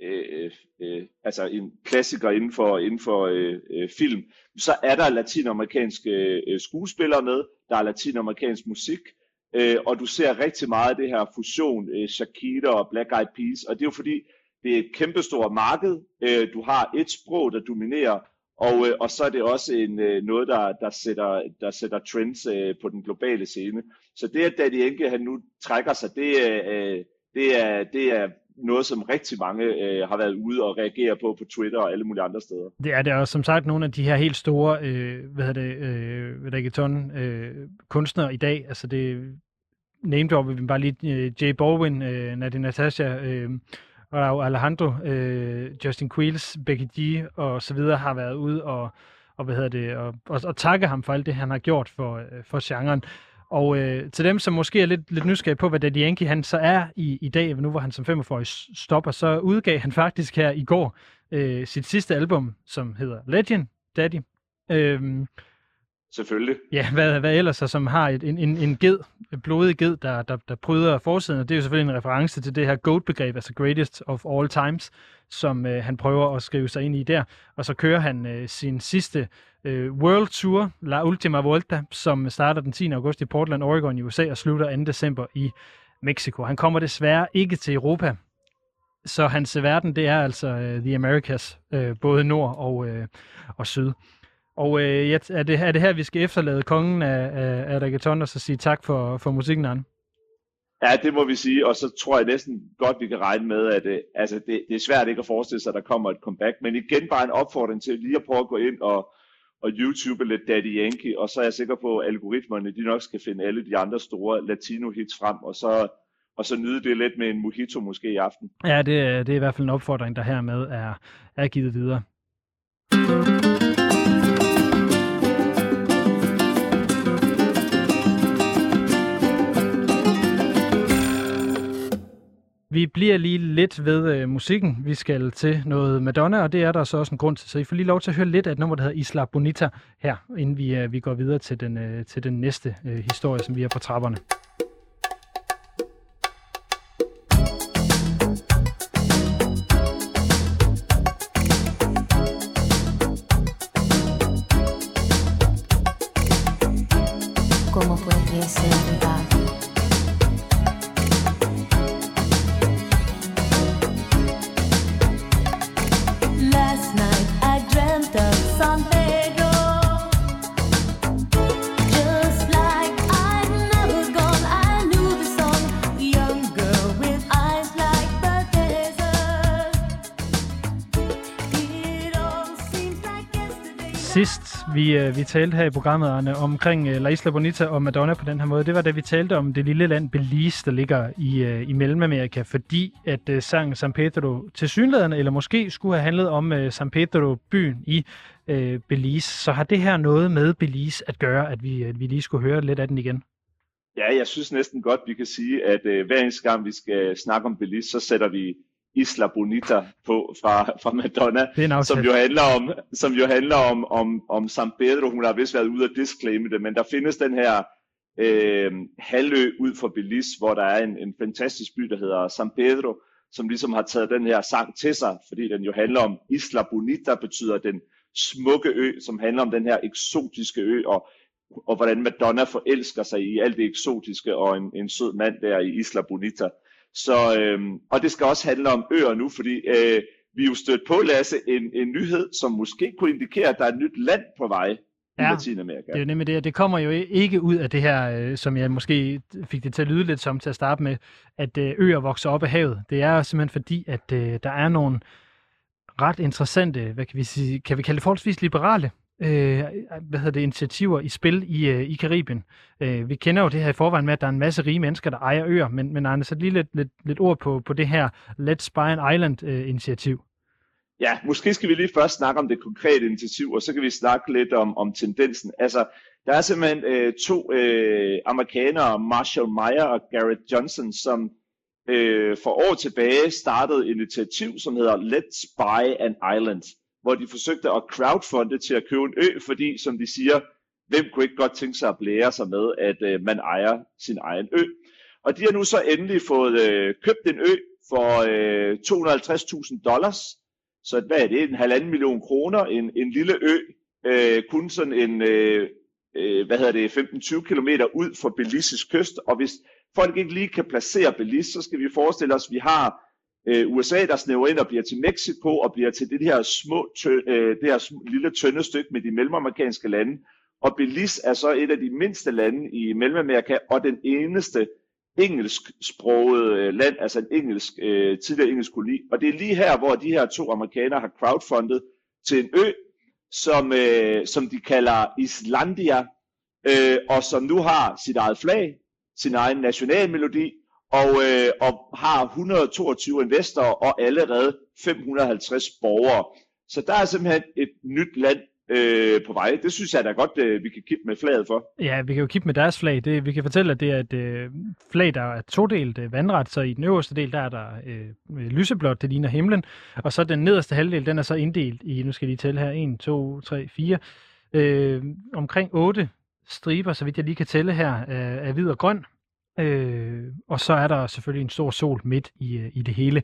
Øh, øh, øh, altså en klassiker inden for, inden for øh, øh, film, så er der latinamerikanske øh, skuespillere med, der er latinamerikansk musik, øh, og du ser rigtig meget af det her fusion, øh, Shakira og Black Eyed Peas, og det er jo fordi, det er et kæmpestort marked, øh, du har et sprog, der dominerer, og, øh, og så er det også en, øh, noget, der, der, sætter, der sætter trends øh, på den globale scene. Så det, at Daddy Enke han nu trækker sig, det, øh, øh det, er, det er noget, som rigtig mange øh, har været ude og reagere på på Twitter og alle mulige andre steder. Det er det også, som sagt, nogle af de her helt store øh, hvad hedder det, øh, reggaeton øh, kunstnere i dag. Altså det name drop, vi bare lige øh, Jay Baldwin, øh, Nadia Natasha, øh, og Alejandro, øh, Justin Quiles, Becky G og så videre har været ude og, og hvad hedder det, og, og, og takke ham for alt det, han har gjort for, øh, for genren. Og øh, til dem, som måske er lidt, lidt nysgerrige på, hvad Daddy Yankee han så er i, i dag, nu hvor han som 45 stopper, så udgav han faktisk her i går øh, sit sidste album, som hedder Legend Daddy. Øh, Selvfølgelig. Ja, hvad, hvad ellers, som har et, en, en, en ged, en blodig ged, der, der, der pryder forsiden, og det er jo selvfølgelig en reference til det her GOAT-begreb, altså Greatest of All Times, som øh, han prøver at skrive sig ind i der. Og så kører han øh, sin sidste øh, World Tour, La Ultima Volta, som starter den 10. august i Portland, Oregon i USA, og slutter 2. december i Mexico. Han kommer desværre ikke til Europa, så hans verden, det er altså øh, The Americas, øh, både nord og, øh, og syd. Og øh, er, det, er det her, vi skal efterlade kongen af, af, af reggaeton, og så sige tak for, for musikken, Arne? Ja, det må vi sige, og så tror jeg næsten godt, vi kan regne med, at øh, altså, det, det er svært ikke at forestille sig, at der kommer et comeback, men igen bare en opfordring til lige at prøve at gå ind og, og YouTube lidt Daddy Yankee, og så er jeg sikker på, at algoritmerne de nok skal finde alle de andre store latino-hits frem, og så, og så nyde det lidt med en mojito måske i aften. Ja, det, det er i hvert fald en opfordring, der hermed er, er givet videre. Vi bliver lige lidt ved øh, musikken. Vi skal til noget Madonna, og det er der så også en grund til. Så I får lige lov til at høre lidt af et nummer, der hedder Isla Bonita her, inden vi, øh, vi går videre til den, øh, til den næste øh, historie, som vi har på trapperne. Vi, øh, vi talte her i programmet, Arne, omkring øh, La Isla Bonita og Madonna på den her måde, det var da vi talte om det lille land Belize, der ligger i, øh, i Mellemamerika, fordi at øh, sangen San Pedro til synlæderne, eller måske skulle have handlet om øh, San Pedro, byen i øh, Belize. Så har det her noget med Belize at gøre, at vi, at vi lige skulle høre lidt af den igen? Ja, jeg synes næsten godt, vi kan sige, at øh, hver eneste gang vi skal snakke om Belize, så sætter vi Isla Bonita på fra, fra Madonna, som jo handler om, som jo handler om, om, om San Pedro. Hun har vist været ude at disclaime det, men der findes den her øh, halvø ud for Belize, hvor der er en, en fantastisk by, der hedder San Pedro, som ligesom har taget den her sang til sig, fordi den jo handler om Isla Bonita, betyder den smukke ø, som handler om den her eksotiske ø, og, og hvordan Madonna forelsker sig i alt det eksotiske, og en, en sød mand der i Isla Bonita. Så, øhm, og det skal også handle om øer nu, fordi øh, vi er jo stødt på, Lasse, en, en nyhed, som måske kunne indikere, at der er et nyt land på vej i ja, Latinamerika. det er jo nemlig det, det kommer jo ikke ud af det her, øh, som jeg måske fik det til at lyde lidt som til at starte med, at øh, øer vokser op af havet. Det er simpelthen fordi, at øh, der er nogle ret interessante, hvad kan vi sige, kan vi kalde det forholdsvis liberale Øh, øh, hvad hedder det, initiativer i spil i, øh, i Karibien. Øh, vi kender jo det her i forvejen med, at der er en masse rige mennesker, der ejer øer, men, men Arne, så lige lidt, lidt, lidt ord på, på det her Let's Buy an Island-initiativ. Øh, ja, måske skal vi lige først snakke om det konkrete initiativ, og så kan vi snakke lidt om, om tendensen. Altså, der er simpelthen øh, to øh, amerikanere, Marshall Meyer og Garrett Johnson, som øh, for år tilbage startede et initiativ, som hedder Let's Buy an Island, hvor de forsøgte at crowdfunde til at købe en ø, fordi, som de siger, hvem kunne ikke godt tænke sig at blære sig med, at øh, man ejer sin egen ø. Og de har nu så endelig fået øh, købt en ø for øh, 250.000 dollars, så hvad er det? En halvanden million kroner, en, en lille ø, øh, kun sådan en, øh, øh, hvad hedder det, 15-20 km ud for Belize's kyst, og hvis folk ikke lige kan placere Belize, så skal vi forestille os, at vi har øh, USA, der snæver ind og bliver til Mexico, og bliver til det her, små, tø, øh, det her sm- lille tynde stykke med de mellemamerikanske lande, og Belize er så et af de mindste lande i Mellemamerika, og den eneste engelsksproget øh, land, altså en engelsk, øh, tidligere engelsk koloni. Og det er lige her, hvor de her to amerikanere har crowdfundet til en ø, som, øh, som de kalder Islandia, øh, og som nu har sit eget flag, sin egen nationalmelodi, og, øh, og har 122 investorer og allerede 550 borgere. Så der er simpelthen et nyt land øh, på vej. Det synes jeg da godt, øh, vi kan kippe med flaget for. Ja, vi kan jo kippe med deres flag. Det, vi kan fortælle, at det er et øh, flag, der er todelt øh, vandret, så i den øverste del, der er der øh, lyseblåt, det ligner himlen, og så den nederste halvdel, den er så inddelt i, nu skal jeg lige tælle her, 1, 2, 3, 4, øh, omkring 8 striber, så vidt jeg lige kan tælle her, øh, hvid og grøn, øh, og så er der selvfølgelig en stor sol midt i, øh, i det hele.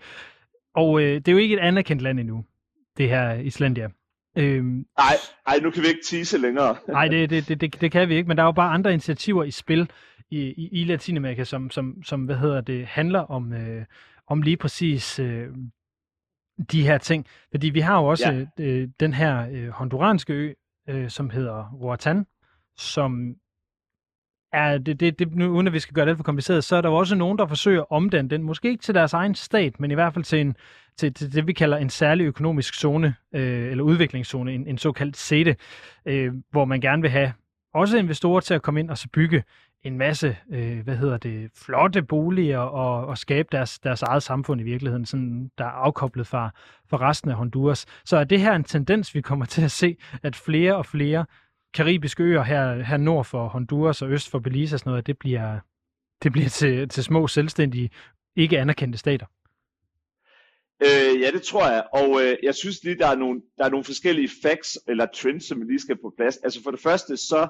Og øh, det er jo ikke et anerkendt land endnu, det her Islandia. Øhm, ej, ej, nu kan vi ikke tease længere. Nej, det, det, det, det, det kan vi ikke, men der er jo bare andre initiativer i spil i, i, i Latinamerika, som, som, som hvad hedder det, handler om, øh, om lige præcis øh, de her ting. Fordi vi har jo også ja. øh, den her øh, honduranske ø, øh, som hedder Roatan, som er, det, det, det, nu, uden at vi skal gøre det for kompliceret, så er der jo også nogen, der forsøger at omdanne den, måske ikke til deres egen stat, men i hvert fald til, en, til, til det, vi kalder en særlig økonomisk zone, øh, eller udviklingszone, en, en såkaldt SETE, øh, hvor man gerne vil have også investorer til at komme ind og så bygge en masse, øh, hvad hedder det, flotte boliger og, og skabe deres, deres eget samfund i virkeligheden, sådan, der er afkoblet fra, fra resten af Honduras. Så er det her en tendens, vi kommer til at se, at flere og flere karibiske øer her, her nord for Honduras og øst for Belize og sådan noget, det bliver, det bliver til, til små, selvstændige, ikke anerkendte stater. Øh, ja, det tror jeg. Og øh, jeg synes lige, der er, nogle, der er nogle forskellige facts eller trends, som vi lige skal på plads. Altså for det første, så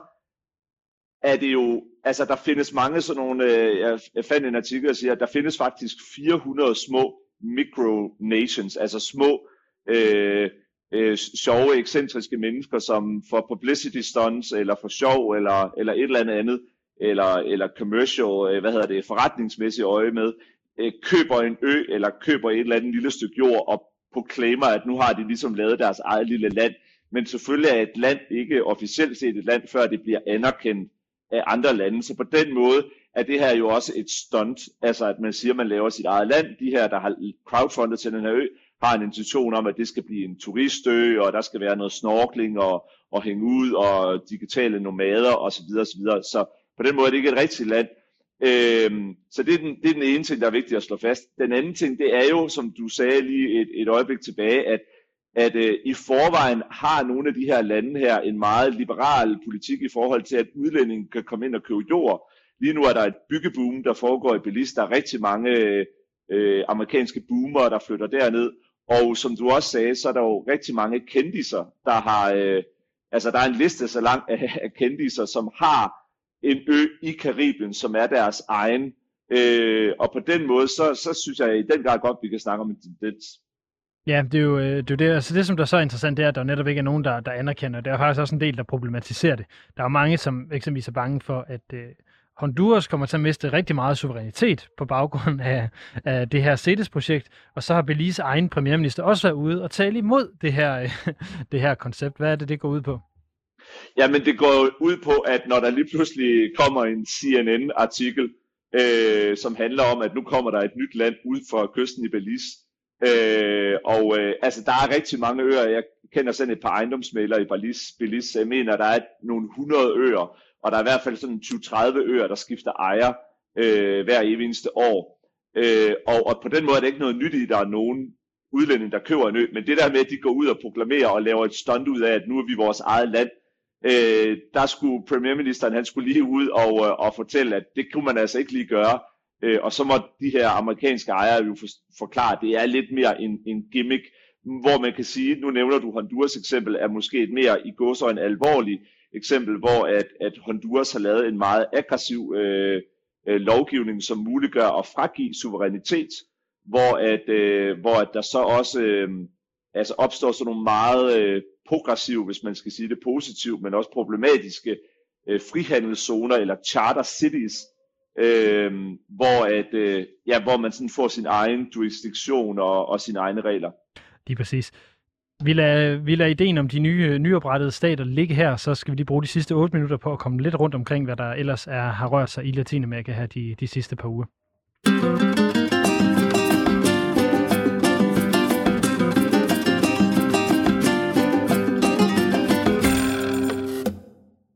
er det jo, altså der findes mange sådan nogle, øh, jeg, jeg fandt en artikel, der siger, at der findes faktisk 400 små micronations, altså små øh, øh, sjove, ekscentriske mennesker, som får publicity stunts, eller for sjov, eller, eller et eller andet andet, eller, eller commercial, øh, hvad hedder det, forretningsmæssigt øje med, øh, køber en ø, eller køber et eller andet lille stykke jord, og proklamer, at nu har de ligesom lavet deres eget lille land. Men selvfølgelig er et land ikke officielt set et land, før det bliver anerkendt af andre lande. Så på den måde er det her jo også et stunt, altså at man siger, at man laver sit eget land. De her, der har crowdfundet til den her ø, har en intention om, at det skal blive en turistø, og der skal være noget snorkling og, og hænge ud, og digitale nomader osv. osv. Så på den måde er det ikke et rigtigt land. Øhm, så det er, den, det er den ene ting, der er vigtigt at slå fast. Den anden ting, det er jo, som du sagde lige et, et øjeblik tilbage, at, at øh, i forvejen har nogle af de her lande her en meget liberal politik i forhold til, at udlændinge kan komme ind og købe jord. Lige nu er der et byggeboom, der foregår i Belize. Der er rigtig mange øh, øh amerikanske boomer, der flytter derned. Og som du også sagde, så er der jo rigtig mange kendiser, der har, øh, altså der er en liste så lang af, af kendiser, som har en ø i Karibien, som er deres egen. Øh, og på den måde, så, så synes jeg i den grad godt, vi kan snakke om en tendens. Ja, det er jo øh, det, er det. Altså det, som der så er interessant, det er, at der netop ikke er nogen, der, der anerkender. Det Der er faktisk også en del, der problematiserer det. Der er jo mange, som eksempelvis er bange for, at øh, Honduras kommer til at miste rigtig meget suverænitet på baggrund af, af det her CETES-projekt, og så har Belize egen premierminister også været ude og tale imod det her, det her koncept. Hvad er det, det går ud på? Jamen, det går ud på, at når der lige pludselig kommer en CNN-artikel, øh, som handler om, at nu kommer der et nyt land ud for kysten i Belize, Øh, og øh, altså, der er rigtig mange øer. Jeg kender selv et par ejendomsmælere i Belize. Belize. Jeg mener, der er nogle 100 øer, og der er i hvert fald sådan 20-30 øer, der skifter ejer øh, hver eneste år. Øh, og, og på den måde er det ikke noget nyt i, at der er nogen udlænding, der køber en ø. Men det der med, at de går ud og proklamerer og laver et stunt ud af, at nu er vi vores eget land, øh, der skulle premierministeren, han skulle lige ud og, øh, og fortælle, at det kunne man altså ikke lige gøre. Øh, og så må de her amerikanske ejere jo for, forklare, at det er lidt mere en, en gimmick, hvor man kan sige, nu nævner du Honduras eksempel, er måske et mere i en alvorligt eksempel, hvor at, at Honduras har lavet en meget aggressiv øh, øh, lovgivning, som muliggør at fragive suverænitet, hvor at, øh, hvor at der så også øh, altså opstår sådan nogle meget øh, progressive, hvis man skal sige det positivt, men også problematiske øh, frihandelszoner eller charter cities, øh, hvor, at, øh, ja, hvor man sådan får sin egen jurisdiktion og, og sine egne regler. Lige præcis. Vi lader, vi lader ideen om de nye, nyoprettede stater ligge her, så skal vi lige bruge de sidste 8 minutter på at komme lidt rundt omkring, hvad der ellers er, har rørt sig i Latinamerika her de, de sidste par uger.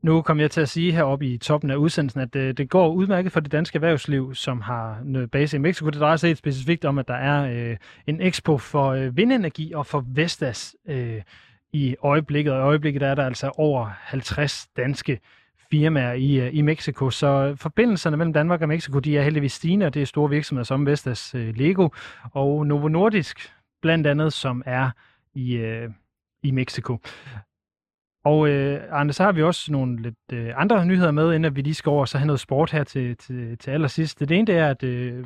Nu kommer jeg til at sige heroppe i toppen af udsendelsen, at det, det går udmærket for det danske erhvervsliv, som har noget base i Mexico. Det drejer sig helt specifikt om, at der er øh, en expo for øh, vindenergi og for Vestas øh, i øjeblikket. Og i øjeblikket er der altså over 50 danske firmaer i, øh, i Mexico. Så forbindelserne mellem Danmark og Mexico, de er heldigvis stigende, og det er store virksomheder som Vestas, øh, Lego og Novo Nordisk, blandt andet, som er i, øh, i Mexico. Og øh, Arne, så har vi også nogle lidt øh, andre nyheder med, inden vi lige skal over og så have noget sport her til, til, til allersidst. Det ene det er, at øh,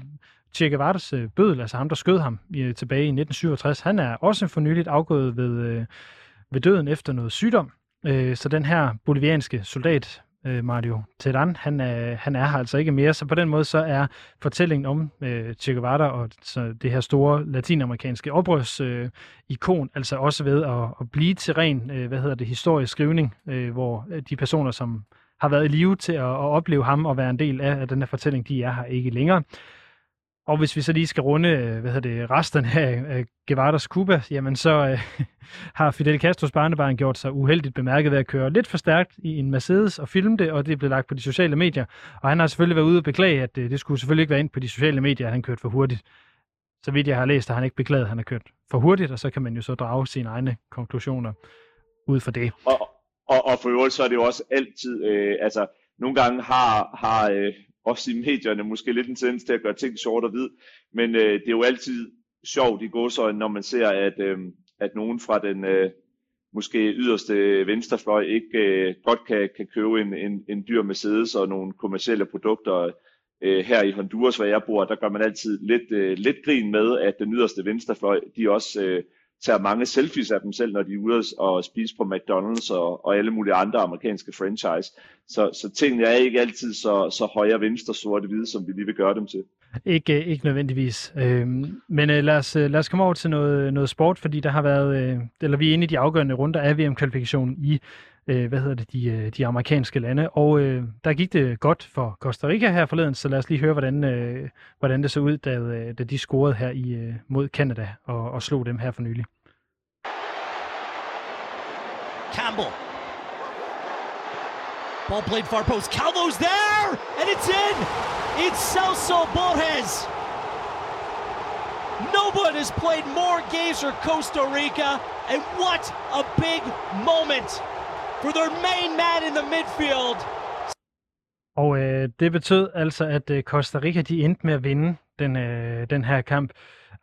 Che Guevara's øh, bødel, altså ham, der skød ham i, tilbage i 1967, han er også for nyligt afgået ved, øh, ved døden efter noget sygdom. Øh, så den her bolivianske soldat, øh, Mario Tedan, han, øh, han er her altså ikke mere. Så på den måde så er fortællingen om øh, Che Guevara og så det her store latinamerikanske oprørsikon øh, ikon, altså også ved at, at blive til ren, øh, hvad hedder det, historisk skrivning, øh, hvor øh, de personer, som har været i live til at, at opleve ham og være en del af, af den her fortælling, de er her ikke længere. Og hvis vi så lige skal runde øh, hvad hedder det, resten af Guevaras Cuba, jamen så øh, har Fidel Castros barnebarn gjort sig uheldigt bemærket ved at køre lidt for stærkt i en Mercedes og filme det, og det blev lagt på de sociale medier. Og han har selvfølgelig været ude og beklage, at det, øh, det skulle selvfølgelig ikke være ind på de sociale medier, at han kørte for hurtigt. Så vidt jeg har læst, har han ikke beklaget, at han har kørt for hurtigt, og så kan man jo så drage sine egne konklusioner ud fra det. Og, og, og for øvrigt så er det jo også altid, øh, altså nogle gange har, har øh, også i medierne måske lidt en tendens til at gøre ting sort og hvid, men øh, det er jo altid sjovt i godsøjne, når man ser, at, øh, at nogen fra den øh, måske yderste venstrefløj ikke øh, godt kan, kan købe en, en, en dyr Mercedes og nogle kommercielle produkter. Øh, her i Honduras, hvor jeg bor, der gør man altid lidt, øh, lidt grin med, at den yderste venstrefløj, de også øh, tager mange selfies af dem selv, når de er ude og spise på McDonald's og, og alle mulige andre amerikanske franchise. Så, så tingene er ikke altid så, så højre, venstre, sorte, hvide, som vi lige vil gøre dem til. Ikke, ikke nødvendigvis. Øhm, men øh, lad, os, øh, lad os komme over til noget, noget sport, fordi der har været, øh, eller vi er inde i de afgørende runder af VM-kvalifikationen i øh, hvad hedder det, de, øh, de amerikanske lande. Og øh, der gik det godt for Costa Rica her forleden, så lad os lige høre, hvordan, øh, hvordan det så ud, da, øh, da de scorede her i, mod Canada og, og slog dem her for nylig. Campbell. Ball played far post. Calvo's there, and it's in. It's Celso Borges. Nobody has played more games for Costa Rica, and what a big moment for their main man in the midfield. Og øh, det betød altså, at øh, Costa Rica de endte med at vinde den, øh, den her kamp.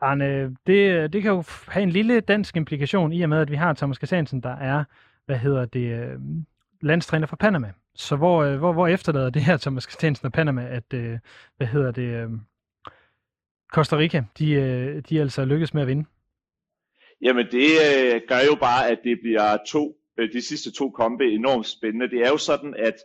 Arne, det, det kan jo have en lille dansk implikation i og med, at vi har Thomas Kassansen, der er, hvad hedder det, øhm, landstræner for Panama. Så hvor, øh, hvor, hvor efterlader det her Thomas Christiansen og Panama, at, øh, hvad hedder det, øh, Costa Rica, de, øh, de altså lykkes med at vinde? Jamen det øh, gør jo bare, at det bliver to øh, de sidste to kampe enormt spændende. Det er jo sådan, at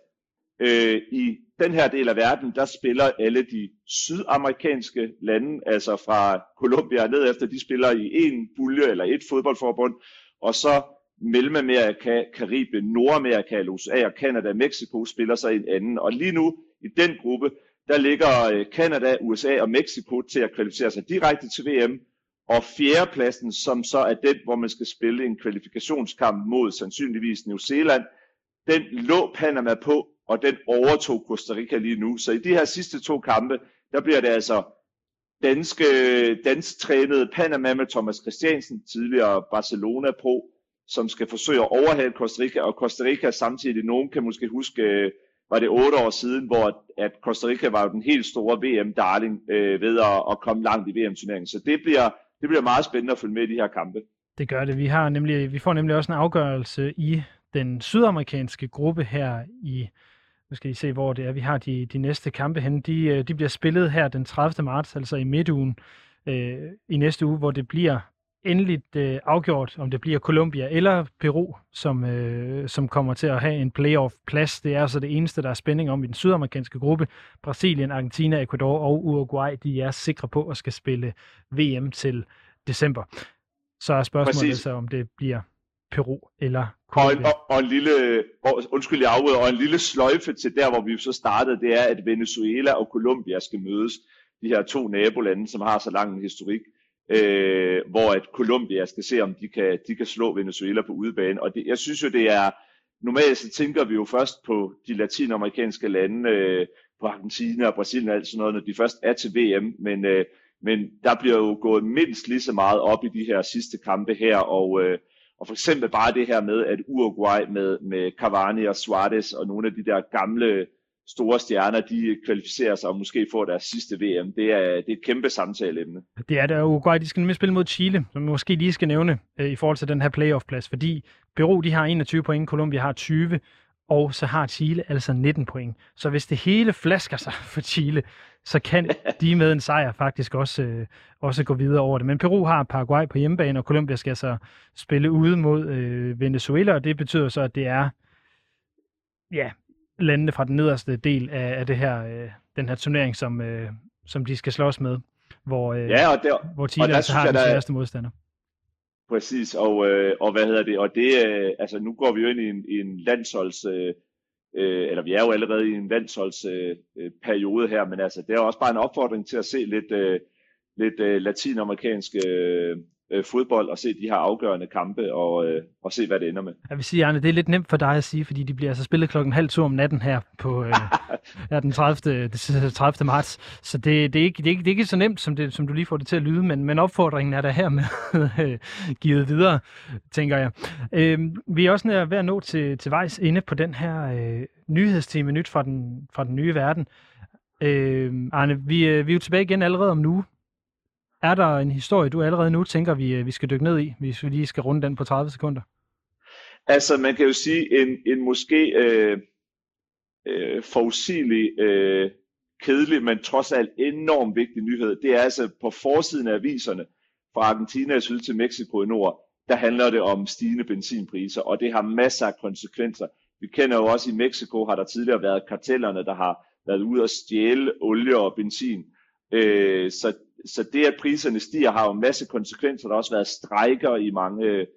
øh, i den her del af verden, der spiller alle de sydamerikanske lande, altså fra Colombia ned efter, de spiller i en bulje eller et fodboldforbund, og så Mellemamerika, Karibien, Nordamerika, USA og Kanada og Mexico spiller sig en anden. Og lige nu i den gruppe, der ligger øh, Kanada, USA og Mexico til at kvalificere sig direkte til VM, Og fjerdepladsen, som så er den, hvor man skal spille en kvalifikationskamp mod sandsynligvis New Zealand, den lå Panama på, og den overtog Costa Rica lige nu. Så i de her sidste to kampe, der bliver det altså danske, dansk trænede Panama med Thomas Christiansen, tidligere Barcelona Pro, som skal forsøge at overhale Costa Rica, og Costa Rica samtidig, nogen kan måske huske, øh, var det otte år siden, hvor at Costa Rica var den helt store VM-darling øh, ved at, at komme langt i VM-turneringen. Så det bliver, det bliver meget spændende at følge med i de her kampe. Det gør det. Vi, har nemlig, vi får nemlig også en afgørelse i den sydamerikanske gruppe her i, nu skal I se, hvor det er, vi har de, de næste kampe henne. De, øh, de bliver spillet her den 30. marts, altså i midtugen øh, i næste uge, hvor det bliver endeligt øh, afgjort, om det bliver Colombia eller Peru, som, øh, som kommer til at have en playoff-plads. Det er altså det eneste, der er spænding om i den sydamerikanske gruppe. Brasilien, Argentina, Ecuador og Uruguay, de er sikre på at skal spille VM til december. Så er spørgsmålet Præcis. altså, om det bliver Peru eller Colombia. Og, og, og en lille, og, undskyld, jeg afbryder, og en lille sløjfe til der, hvor vi så startede, det er, at Venezuela og Colombia skal mødes. De her to nabolande, som har så lang en historik øh, hvor at Colombia skal se, om de kan, de kan slå Venezuela på udebane. Og det, jeg synes jo, det er, normalt så tænker vi jo først på de latinamerikanske lande, øh, på Argentina og Brasilien og alt sådan noget, når de først er til VM, men, øh, men der bliver jo gået mindst lige så meget op i de her sidste kampe her, og, øh, og for eksempel bare det her med, at Uruguay med, med Cavani og Suarez og nogle af de der gamle store stjerner, de kvalificerer sig og måske får deres sidste VM. Det er, det er et kæmpe samtaleemne. Det er det, og Uruguay, de skal nemlig spille mod Chile, som vi måske lige skal nævne øh, i forhold til den her playoff-plads, fordi Peru, de har 21 point, Colombia har 20, og så har Chile altså 19 point. Så hvis det hele flasker sig for Chile, så kan de med en sejr faktisk også, øh, også gå videre over det. Men Peru har Paraguay på hjemmebane, og Colombia skal så spille ude mod øh, Venezuela, og det betyder så, at det er ja, landene fra den nederste del af, af det her, øh, den her turnering, som, øh, som de skal slås med, hvor, øh, ja, og der, hvor Chile og der altså har den sværeste modstander. Præcis, og, øh, og hvad hedder det, og det, øh, altså nu går vi jo ind i en, i en landsholds, øh, øh, eller vi er jo allerede i en landsholdsperiode øh, her, men altså det er også bare en opfordring til at se lidt, øh, lidt øh, latinamerikanske øh, øh, fodbold og se de her afgørende kampe og, øh, og se, hvad det ender med. Jeg vil sige, Arne, det er lidt nemt for dig at sige, fordi de bliver altså spillet klokken halv to om natten her på øh, ja, den 30. 30. marts. Så det, det, er ikke, det, er ikke, det er ikke så nemt, som, det, som du lige får det til at lyde, men, men opfordringen er der her med øh, givet videre, tænker jeg. Øh, vi er også nær ved at nå til, til vejs inde på den her øh, nyhedstime nyt fra den, fra den nye verden. Øh, Arne, vi, øh, vi er jo tilbage igen allerede om nu, er der en historie, du allerede nu tænker, vi, øh, vi skal dykke ned i, hvis vi lige skal runde den på 30 sekunder? Altså, man kan jo sige, en, en måske øh, øh, forudsigelig, øh, kedelig, men trods alt enormt vigtig nyhed, det er altså på forsiden af aviserne, fra Argentina i syd til Mexico i nord, der handler det om stigende benzinpriser, og det har masser af konsekvenser. Vi kender jo også i Mexico, har der tidligere været kartellerne, der har været ude og stjæle olie og benzin. Øh, så så det, at priserne stiger, har jo en masse konsekvenser. Der har også været strejker i mange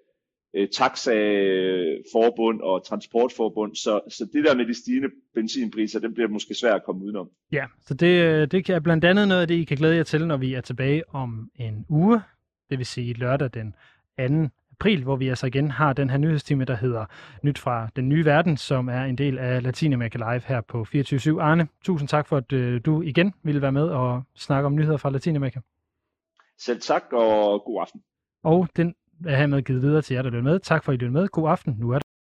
øh, taxaforbund og transportforbund, så, så det der med de stigende benzinpriser, det bliver måske svært at komme udenom. Ja, så det, øh, det er blandt andet noget af det, I kan glæde jer til, når vi er tilbage om en uge, det vil sige lørdag den 2 april, hvor vi altså igen har den her nyhedstime, der hedder Nyt fra den nye verden, som er en del af Latinamerika Live her på 24 Arne, tusind tak for, at øh, du igen ville være med og snakke om nyheder fra Latinamerika. Selv tak, og god aften. Og den er hermed givet videre til jer, der lytter med. Tak for, at I lytter med. God aften. Nu er